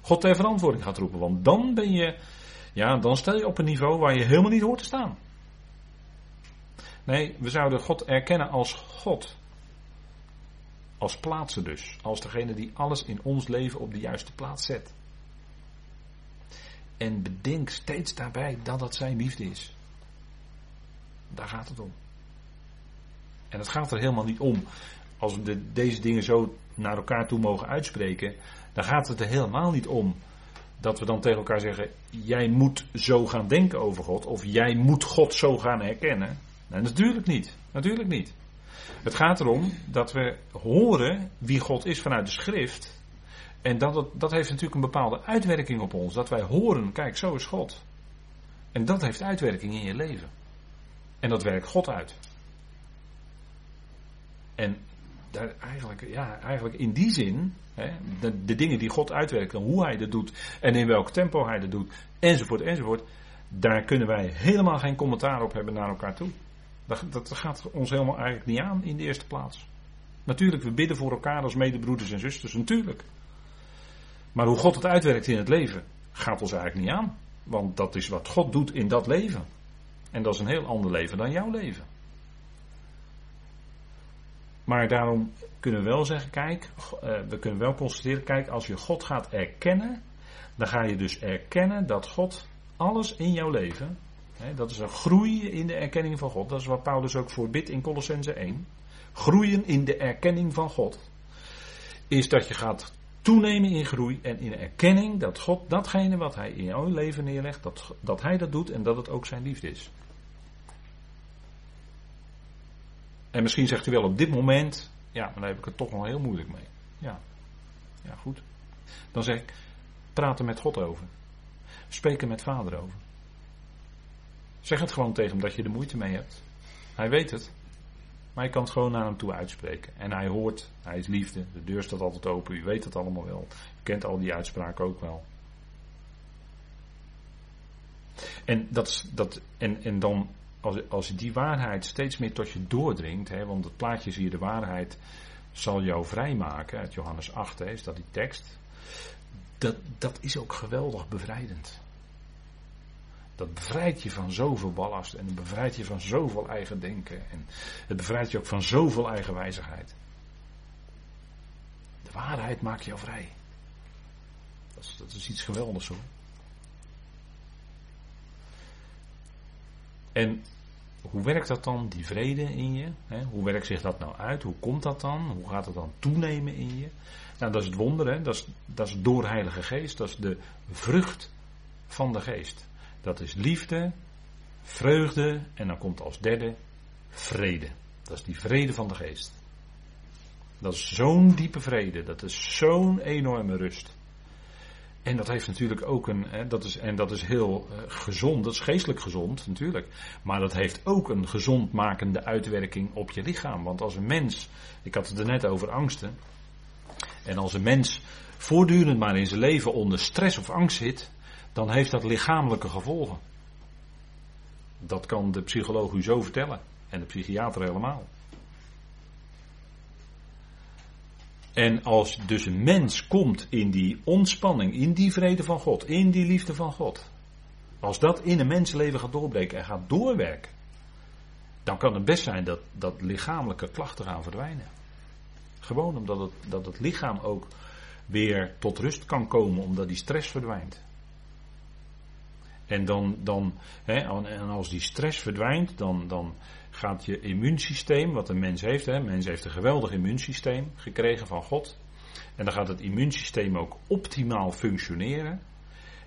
God ter verantwoording gaat roepen. Want dan ben je, ja, dan stel je op een niveau waar je helemaal niet hoort te staan. Nee, we zouden God erkennen als God. Als plaatser dus. Als degene die alles in ons leven op de juiste plaats zet. En bedenk steeds daarbij dat dat zijn liefde is. Daar gaat het om. En het gaat er helemaal niet om. Als we de, deze dingen zo naar elkaar toe mogen uitspreken. Dan gaat het er helemaal niet om dat we dan tegen elkaar zeggen: Jij moet zo gaan denken over God. Of jij moet God zo gaan herkennen. Nee, natuurlijk niet. Natuurlijk niet. Het gaat erom dat we horen wie God is vanuit de schrift. En dat, dat heeft natuurlijk een bepaalde uitwerking op ons. Dat wij horen, kijk, zo is God. En dat heeft uitwerking in je leven. En dat werkt God uit. En daar eigenlijk, ja, eigenlijk in die zin, hè, de, de, dingen die God uitwerkt en hoe hij dat doet en in welk tempo hij dat doet, enzovoort, enzovoort, daar kunnen wij helemaal geen commentaar op hebben naar elkaar toe. Dat, dat gaat ons helemaal eigenlijk niet aan in de eerste plaats. Natuurlijk, we bidden voor elkaar als medebroeders en zusters, natuurlijk. Maar hoe God het uitwerkt in het leven, gaat ons eigenlijk niet aan. Want dat is wat God doet in dat leven. En dat is een heel ander leven dan jouw leven. Maar daarom kunnen we wel zeggen, kijk, eh, we kunnen wel constateren, kijk, als je God gaat erkennen, dan ga je dus erkennen dat God alles in jouw leven, hè, dat is een groei in de erkenning van God, dat is wat Paulus ook voor bidt in Colossense 1, groeien in de erkenning van God, is dat je gaat toenemen in groei en in erkenning dat God datgene wat Hij in jouw leven neerlegt, dat, dat Hij dat doet en dat het ook Zijn liefde is. En misschien zegt u wel op dit moment, ja, maar daar heb ik het toch nog heel moeilijk mee. Ja, ja goed. Dan zeg ik, praat er met God over. Spreek er met vader over. Zeg het gewoon tegen hem dat je er moeite mee hebt. Hij weet het. Maar je kan het gewoon naar hem toe uitspreken. En hij hoort, hij is liefde, de deur staat altijd open, u weet het allemaal wel. U kent al die uitspraken ook wel. En, dat, dat, en, en dan als, als die waarheid steeds meer tot je doordringt, hè, want het plaatje zie je de waarheid zal jou vrijmaken, uit Johannes 8 hè, is dat die tekst, dat, dat is ook geweldig bevrijdend. Dat bevrijdt je van zoveel ballast en het bevrijdt je van zoveel eigen denken en het bevrijdt je ook van zoveel eigen wijzigheid. De waarheid maakt jou vrij. Dat is, dat is iets geweldigs hoor. En hoe werkt dat dan, die vrede in je? Hè? Hoe werkt zich dat nou uit? Hoe komt dat dan? Hoe gaat het dan toenemen in je? Nou, dat is het wonder, hè? Dat, is, dat is door Heilige Geest. Dat is de vrucht van de Geest. Dat is liefde, vreugde en dan komt als derde vrede. Dat is die vrede van de Geest. Dat is zo'n diepe vrede. Dat is zo'n enorme rust. En dat heeft natuurlijk ook een, hè, dat is, en dat is heel uh, gezond, dat is geestelijk gezond natuurlijk. Maar dat heeft ook een gezondmakende uitwerking op je lichaam. Want als een mens, ik had het er net over angsten. En als een mens voortdurend maar in zijn leven onder stress of angst zit, dan heeft dat lichamelijke gevolgen. Dat kan de psycholoog u zo vertellen. En de psychiater helemaal. En als dus een mens komt in die ontspanning, in die vrede van God, in die liefde van God. Als dat in een mensenleven gaat doorbreken en gaat doorwerken. Dan kan het best zijn dat, dat lichamelijke klachten gaan verdwijnen. Gewoon omdat het, dat het lichaam ook weer tot rust kan komen, omdat die stress verdwijnt. En, dan, dan, hè, en als die stress verdwijnt, dan, dan gaat je immuunsysteem, wat een mens heeft, hè, mens heeft een geweldig immuunsysteem gekregen van God. En dan gaat het immuunsysteem ook optimaal functioneren.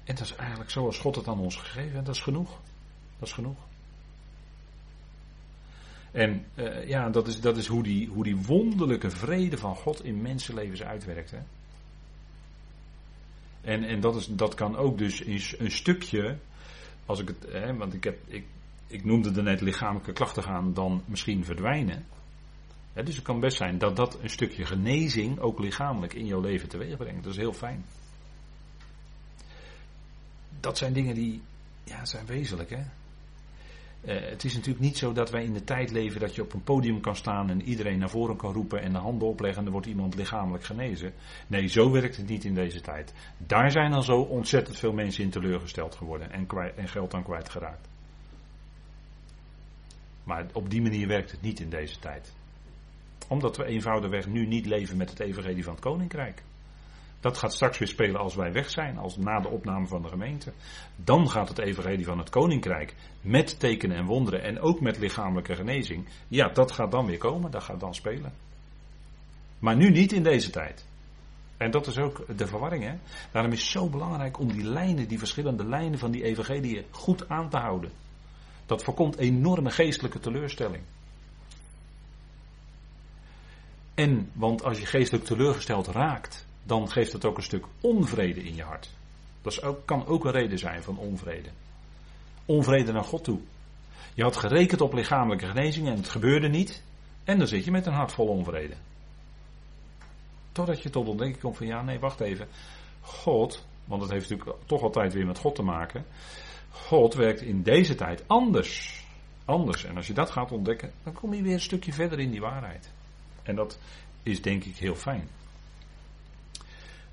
En dat is eigenlijk zoals God het aan ons gegeven heeft. Dat is genoeg. Dat is genoeg. En uh, ja, dat is, dat is hoe, die, hoe die wonderlijke vrede van God in mensenlevens uitwerkt. Hè. En, en dat, is, dat kan ook dus in een stukje, als ik het, hè, want ik, heb, ik ik noemde er net lichamelijke klachten gaan dan misschien verdwijnen. dus het kan best zijn dat dat een stukje genezing ook lichamelijk in jouw leven teweeg brengt. Dat is heel fijn. Dat zijn dingen die ja, zijn wezenlijk. Hè? Uh, het is natuurlijk niet zo dat wij in de tijd leven dat je op een podium kan staan en iedereen naar voren kan roepen en de handen opleggen en dan wordt iemand lichamelijk genezen. Nee, zo werkt het niet in deze tijd. Daar zijn al zo ontzettend veel mensen in teleurgesteld geworden en, kwijt, en geld aan kwijtgeraakt. Maar op die manier werkt het niet in deze tijd. Omdat we eenvoudigweg nu niet leven met het evangelie van het koninkrijk. Dat gaat straks weer spelen als wij weg zijn, als na de opname van de gemeente. Dan gaat het evangelie van het koninkrijk met tekenen en wonderen en ook met lichamelijke genezing. Ja, dat gaat dan weer komen, dat gaat dan spelen. Maar nu niet in deze tijd. En dat is ook de verwarring. Hè? Daarom is het zo belangrijk om die lijnen, die verschillende lijnen van die evangelie goed aan te houden. Dat voorkomt enorme geestelijke teleurstelling. En, want als je geestelijk teleurgesteld raakt, dan geeft het ook een stuk onvrede in je hart. Dat ook, kan ook een reden zijn van onvrede. Onvrede naar God toe. Je had gerekend op lichamelijke genezing en het gebeurde niet. En dan zit je met een hart vol onvrede. Totdat je tot ontdekking komt van ja, nee, wacht even. God, want het heeft natuurlijk toch altijd weer met God te maken. God werkt in deze tijd anders. Anders. En als je dat gaat ontdekken, dan kom je weer een stukje verder in die waarheid. En dat is denk ik heel fijn.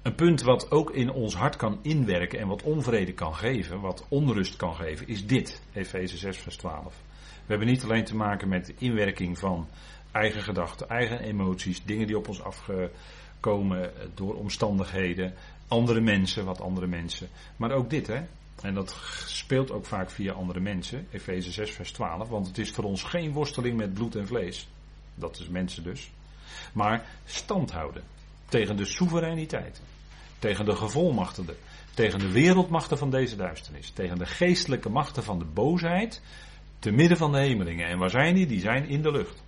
Een punt wat ook in ons hart kan inwerken en wat onvrede kan geven, wat onrust kan geven, is dit. Efeze 6, vers 12. We hebben niet alleen te maken met de inwerking van eigen gedachten, eigen emoties, dingen die op ons afkomen door omstandigheden, andere mensen, wat andere mensen. Maar ook dit, hè. En dat speelt ook vaak via andere mensen, Efeze 6, vers 12, want het is voor ons geen worsteling met bloed en vlees. Dat is mensen dus. Maar stand houden tegen de soevereiniteit, tegen de gevolmachtigden, tegen de wereldmachten van deze duisternis, tegen de geestelijke machten van de boosheid, te midden van de hemelingen. En waar zijn die? Die zijn in de lucht.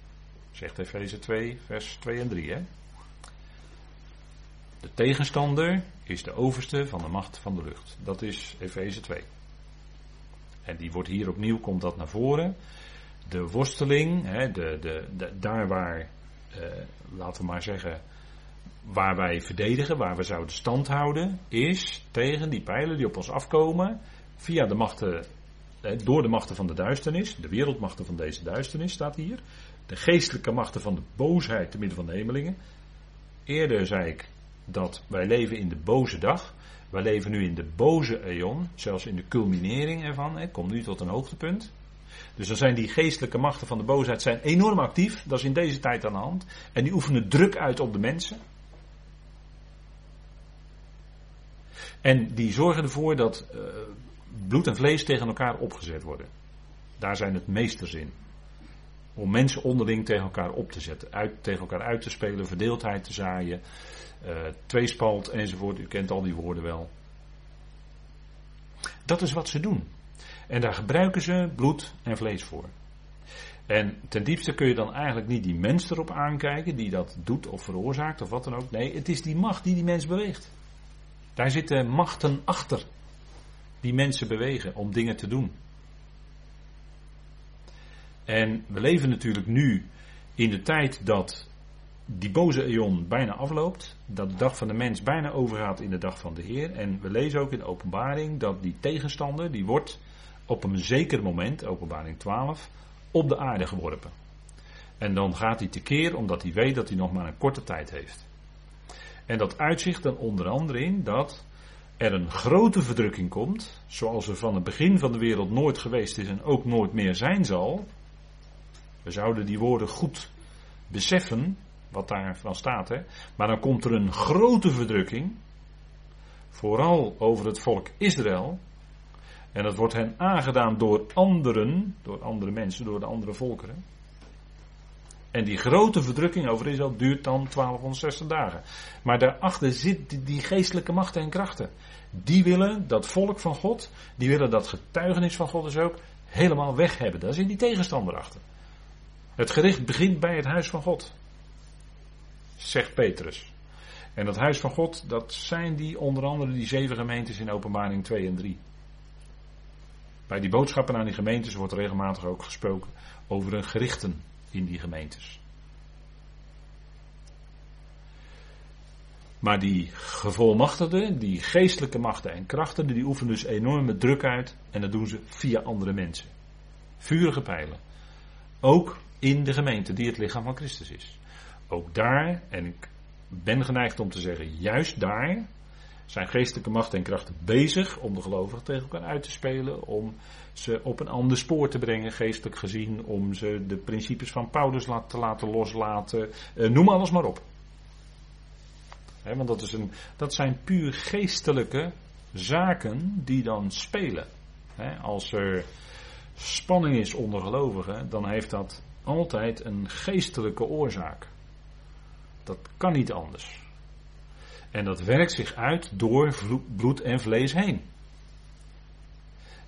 Zegt Efeze 2, vers 2 en 3. Hè? De tegenstander is de overste van de macht van de lucht. Dat is Efeze 2. En die wordt hier opnieuw, komt dat naar voren. De worsteling, hè, de, de, de, daar waar, eh, laten we maar zeggen, waar wij verdedigen, waar we zouden stand houden, is tegen die pijlen die op ons afkomen, via de machten, door de machten van de duisternis, de wereldmachten van deze duisternis staat hier, de geestelijke machten van de boosheid te midden van de hemelingen. Eerder zei ik dat wij leven in de boze dag. Wij leven nu in de boze eon, zelfs in de culminering ervan. Komt nu tot een hoogtepunt. Dus dan zijn die geestelijke machten van de boosheid zijn enorm actief. Dat is in deze tijd aan de hand. En die oefenen druk uit op de mensen. En die zorgen ervoor dat uh, bloed en vlees tegen elkaar opgezet worden. Daar zijn het meesters in. Om mensen onderling tegen elkaar op te zetten, uit, tegen elkaar uit te spelen, verdeeldheid te zaaien, uh, tweespalt enzovoort. U kent al die woorden wel. Dat is wat ze doen. En daar gebruiken ze bloed en vlees voor. En ten diepste kun je dan eigenlijk niet die mens erop aankijken die dat doet of veroorzaakt of wat dan ook. Nee, het is die macht die die mens beweegt. Daar zitten machten achter die mensen bewegen om dingen te doen. En we leven natuurlijk nu in de tijd dat die boze eon bijna afloopt. Dat de dag van de mens bijna overgaat in de dag van de Heer. En we lezen ook in de openbaring dat die tegenstander, die wordt op een zeker moment, openbaring 12, op de aarde geworpen. En dan gaat hij tekeer omdat hij weet dat hij nog maar een korte tijd heeft. En dat uitzicht dan onder andere in dat er een grote verdrukking komt, zoals er van het begin van de wereld nooit geweest is en ook nooit meer zijn zal. We zouden die woorden goed beseffen, wat daarvan staat. Hè? Maar dan komt er een grote verdrukking, vooral over het volk Israël. En dat wordt hen aangedaan door anderen, door andere mensen, door de andere volkeren. En die grote verdrukking over Israël duurt dan 1260 dagen. Maar daarachter zit die geestelijke machten en krachten. Die willen dat volk van God, die willen dat getuigenis van God dus ook helemaal weg hebben. Daar zit die tegenstander achter. Het gericht begint bij het huis van God. Zegt Petrus. En dat huis van God, dat zijn die onder andere die zeven gemeentes in openbaring 2 en 3. Bij die boodschappen aan die gemeentes wordt regelmatig ook gesproken over de gerichten in die gemeentes. Maar die gevolmachtigden, die geestelijke machten en krachten, die oefenen dus enorme druk uit en dat doen ze via andere mensen. Vurige pijlen. Ook in de gemeente die het lichaam van Christus is. Ook daar, en ik ben geneigd om te zeggen, juist daar zijn geestelijke macht en krachten bezig om de gelovigen tegen elkaar uit te spelen, om ze op een ander spoor te brengen, geestelijk gezien, om ze de principes van Paulus te laten loslaten, eh, noem alles maar op. want dat, is een, dat zijn puur geestelijke zaken die dan spelen. als er spanning is onder gelovigen, dan heeft dat altijd een geestelijke oorzaak. Dat kan niet anders. En dat werkt zich uit door bloed en vlees heen.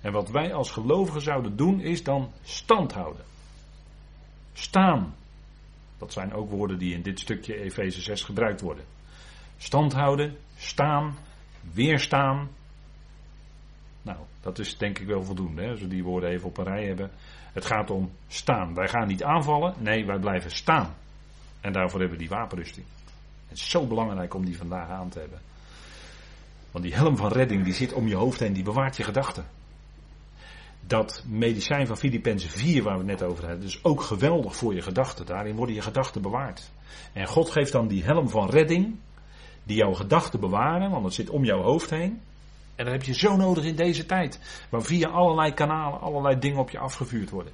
En wat wij als gelovigen zouden doen is dan stand houden. Staan. Dat zijn ook woorden die in dit stukje Efeze 6 gebruikt worden. Stand houden, staan, weerstaan. Nou, dat is denk ik wel voldoende, hè, als we die woorden even op een rij hebben. Het gaat om staan. Wij gaan niet aanvallen, nee, wij blijven staan. En daarvoor hebben we die wapenrusting. Het is zo belangrijk om die vandaag aan te hebben. Want die helm van redding die zit om je hoofd heen, die bewaart je gedachten. Dat medicijn van Filippenzen 4 waar we het net over hebben, is ook geweldig voor je gedachten. Daarin worden je gedachten bewaard. En God geeft dan die helm van redding, die jouw gedachten bewaren, want het zit om jouw hoofd heen. En dat heb je zo nodig in deze tijd, waar via allerlei kanalen allerlei dingen op je afgevuurd worden.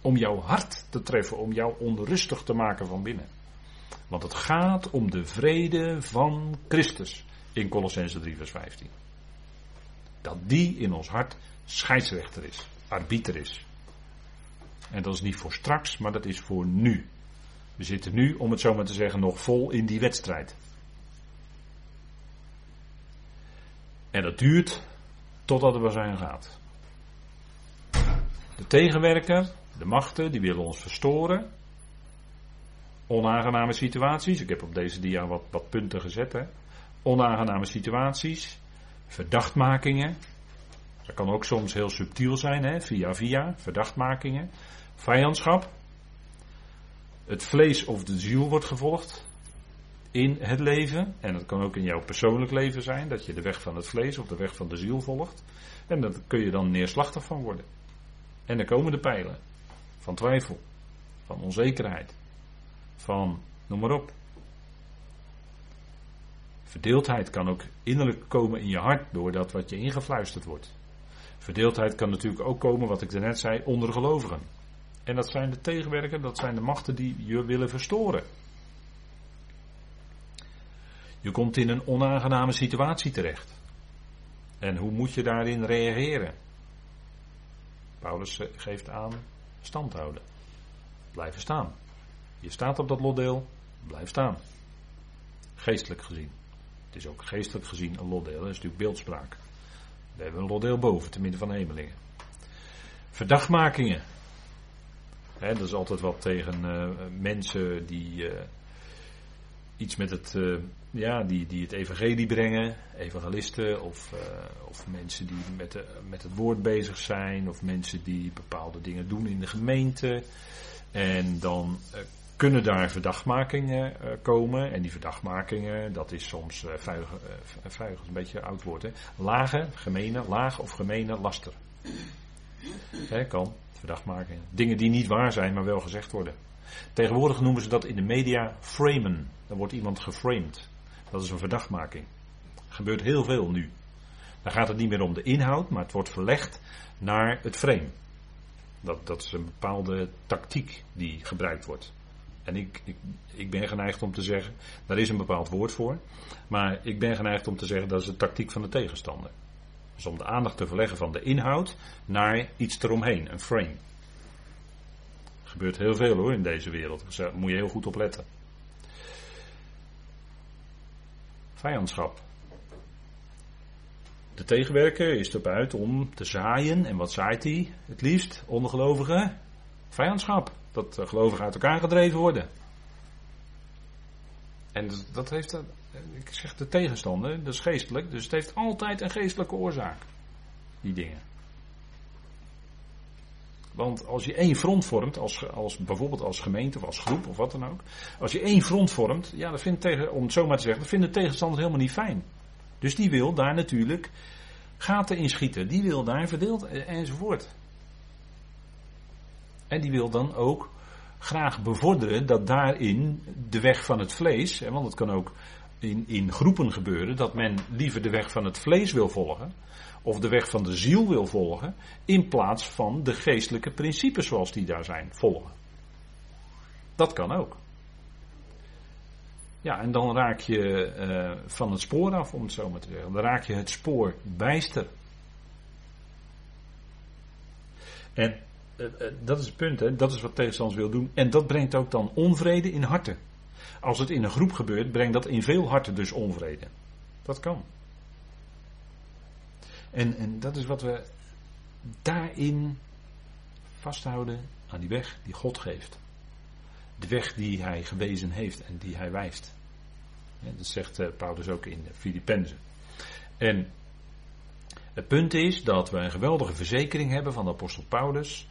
Om jouw hart te treffen, om jou onrustig te maken van binnen. Want het gaat om de vrede van Christus in Colossense 3 vers 15. Dat die in ons hart scheidsrechter is, arbiter is. En dat is niet voor straks, maar dat is voor nu. We zitten nu, om het zo maar te zeggen, nog vol in die wedstrijd. En dat duurt totdat er zijn gaat. De tegenwerker, de machten, die willen ons verstoren. Onaangename situaties. Ik heb op deze dia wat, wat punten gezet. Hè. Onaangename situaties. Verdachtmakingen. Dat kan ook soms heel subtiel zijn, hè, via via. Verdachtmakingen. Vijandschap. Het vlees of de ziel wordt gevolgd in het leven. En dat kan ook in jouw persoonlijk leven zijn, dat je de weg van het vlees of de weg van de ziel volgt. En daar kun je dan neerslachtig van worden. En dan komen de pijlen van twijfel, van onzekerheid, van noem maar op. Verdeeldheid kan ook innerlijk komen in je hart door dat wat je ingefluisterd wordt. Verdeeldheid kan natuurlijk ook komen, wat ik daarnet zei, onder gelovigen. En dat zijn de tegenwerken, dat zijn de machten die je willen verstoren. Je komt in een onaangename situatie terecht. En hoe moet je daarin reageren? Paulus geeft aan stand houden. Blijven staan. Je staat op dat lotdeel, blijf staan. Geestelijk gezien. Het is ook geestelijk gezien een lotdeel, dat is natuurlijk beeldspraak. We hebben een lotdeel boven, te midden van hemelingen. Verdachtmakingen. dat is altijd wat tegen uh, mensen die uh, iets met het, uh, ja, die, die het evangelie brengen, evangelisten of, of mensen die met, de, met het woord bezig zijn, of mensen die bepaalde dingen doen in de gemeente. En dan kunnen daar verdachtmakingen uh, komen. En die verdachtmakingen, dat is soms uh, vuig, vuig een beetje oud woord. Hè? Lage, gemene, laag of gemene laster. Hè, kan, verdachtmakingen. Dingen die niet waar zijn, maar wel gezegd worden. Tegenwoordig noemen ze dat in de media framen. Dan wordt iemand geframed. Dat is een verdachtmaking. Er gebeurt heel veel nu. Dan gaat het niet meer om de inhoud, maar het wordt verlegd naar het frame. Dat, dat is een bepaalde tactiek die gebruikt wordt. En ik, ik, ik ben geneigd om te zeggen, daar is een bepaald woord voor. Maar ik ben geneigd om te zeggen dat is de tactiek van de tegenstander. Dus om de aandacht te verleggen van de inhoud naar iets eromheen, een frame. Er gebeurt heel veel hoor in deze wereld. Dus daar moet je heel goed op letten. Vijandschap. De tegenwerker is erop uit om te zaaien. En wat zaait hij het liefst? Ondergelovigen? Vijandschap. Dat eh, gelovigen uit elkaar gedreven worden. En dat heeft, eh, ik zeg de tegenstander, dat is geestelijk, dus het heeft altijd een geestelijke oorzaak. Die dingen. Want als je één front vormt, als, als, bijvoorbeeld als gemeente of als groep of wat dan ook. Als je één front vormt, ja, dat vindt tegen, om het zo maar te zeggen, dat vinden tegenstanders helemaal niet fijn. Dus die wil daar natuurlijk gaten inschieten. Die wil daar verdeeld eh, enzovoort. En die wil dan ook graag bevorderen dat daarin de weg van het vlees, want het kan ook in, in groepen gebeuren dat men liever de weg van het vlees wil volgen, of de weg van de ziel wil volgen, in plaats van de geestelijke principes zoals die daar zijn, volgen. Dat kan ook. Ja, en dan raak je uh, van het spoor af, om het zo maar te zeggen. Dan raak je het spoor bijster. En dat is het punt, hè? dat is wat tegenstanders wil doen. En dat brengt ook dan onvrede in harten. Als het in een groep gebeurt, brengt dat in veel harten dus onvrede. Dat kan. En, en dat is wat we daarin vasthouden aan die weg die God geeft. De weg die hij gewezen heeft en die hij wijst. dat zegt uh, Paulus ook in Filippenzen. En het punt is dat we een geweldige verzekering hebben van de apostel Paulus.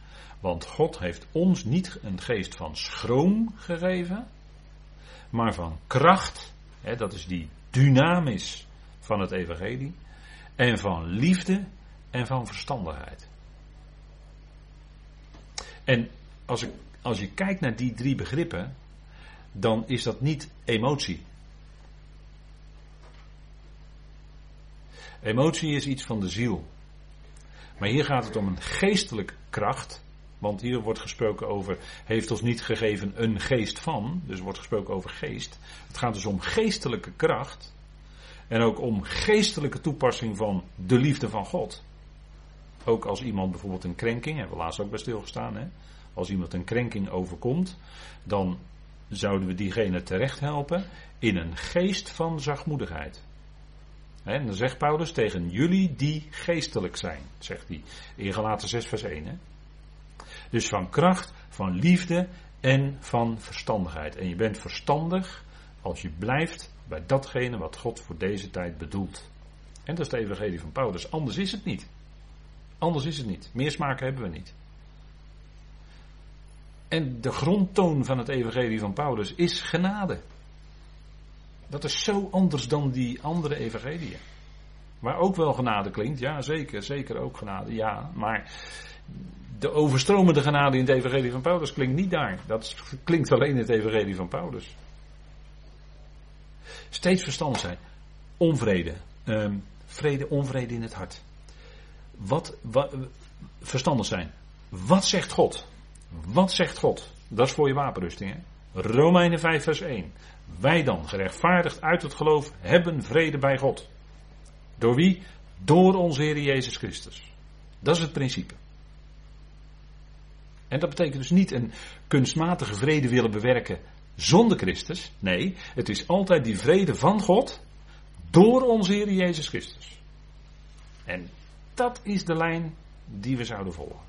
Want God heeft ons niet een geest van schroom gegeven, maar van kracht. Hè, dat is die dynamis van het evangelie. En van liefde en van verstandigheid. En als, ik, als je kijkt naar die drie begrippen, dan is dat niet emotie. Emotie is iets van de ziel. Maar hier gaat het om een geestelijke kracht. Want hier wordt gesproken over, heeft ons niet gegeven een geest van. Dus wordt gesproken over geest. Het gaat dus om geestelijke kracht. En ook om geestelijke toepassing van de liefde van God. Ook als iemand bijvoorbeeld een krenking, hebben we laatst ook bij stilgestaan, hè? als iemand een krenking overkomt, dan zouden we diegene terecht helpen in een geest van zachtmoedigheid. En dan zegt Paulus tegen jullie die geestelijk zijn, zegt hij in Galaten 6 vers 1. Hè? Dus van kracht, van liefde en van verstandigheid. En je bent verstandig als je blijft bij datgene wat God voor deze tijd bedoelt. En dat is de evangelie van Paulus. Anders is het niet. Anders is het niet. Meer smaken hebben we niet. En de grondtoon van het evangelie van Paulus is genade. Dat is zo anders dan die andere evangeliën. Waar ook wel genade klinkt, ja zeker, zeker ook genade, ja. Maar de overstromende genade in het evangelie van Paulus klinkt niet daar. Dat klinkt alleen in het evangelie van Paulus. Steeds verstandig zijn. Onvrede. Um, vrede, onvrede in het hart. Wat, wat, verstandig zijn. Wat zegt God? Wat zegt God? Dat is voor je wapenrusting. Hè? Romeinen 5 vers 1. Wij dan, gerechtvaardigd uit het geloof, hebben vrede bij God. Door wie? Door onze Heer Jezus Christus. Dat is het principe. En dat betekent dus niet een kunstmatige vrede willen bewerken zonder Christus. Nee, het is altijd die vrede van God door onze Heer Jezus Christus. En dat is de lijn die we zouden volgen.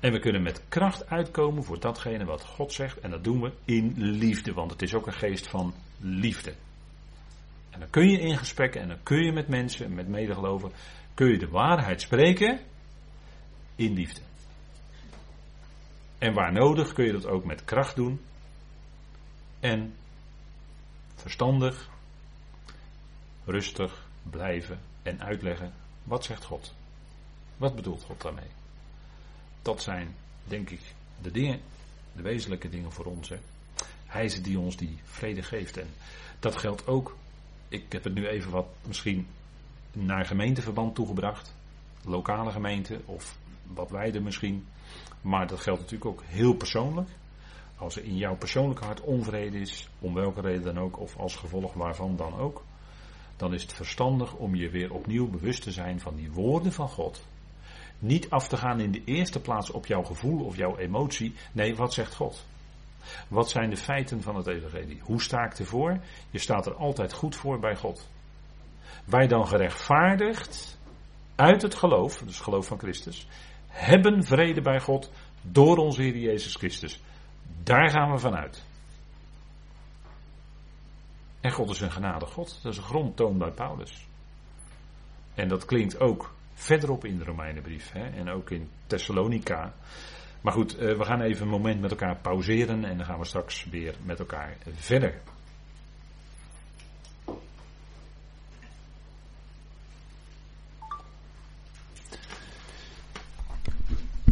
En we kunnen met kracht uitkomen voor datgene wat God zegt. En dat doen we in liefde, want het is ook een geest van liefde. En dan kun je in gesprek en dan kun je met mensen, met medegeloven, kun je de waarheid spreken in liefde. En waar nodig kun je dat ook met kracht doen. En verstandig, rustig blijven en uitleggen wat zegt God. Wat bedoelt God daarmee? Dat zijn, denk ik, de dingen, de wezenlijke dingen voor ons. Hè. Hij is die ons die vrede geeft. En dat geldt ook, ik heb het nu even wat misschien naar gemeenteverband toegebracht. Lokale gemeente of wat wijder misschien. Maar dat geldt natuurlijk ook heel persoonlijk. Als er in jouw persoonlijke hart onvrede is, om welke reden dan ook, of als gevolg waarvan dan ook, dan is het verstandig om je weer opnieuw bewust te zijn van die woorden van God. Niet af te gaan in de eerste plaats op jouw gevoel of jouw emotie. Nee, wat zegt God? Wat zijn de feiten van het evangelie? Hoe sta ik ervoor? Je staat er altijd goed voor bij God. Wij dan gerechtvaardigd uit het geloof, dus geloof van Christus, hebben vrede bij God door onze Heer Jezus Christus. Daar gaan we vanuit. En God is een genade God. Dat is een grondtoon bij Paulus. En dat klinkt ook verderop in de Romeinenbrief. Hè, en ook in Thessalonica. Maar goed, eh, we gaan even een moment met elkaar pauzeren. En dan gaan we straks weer met elkaar verder.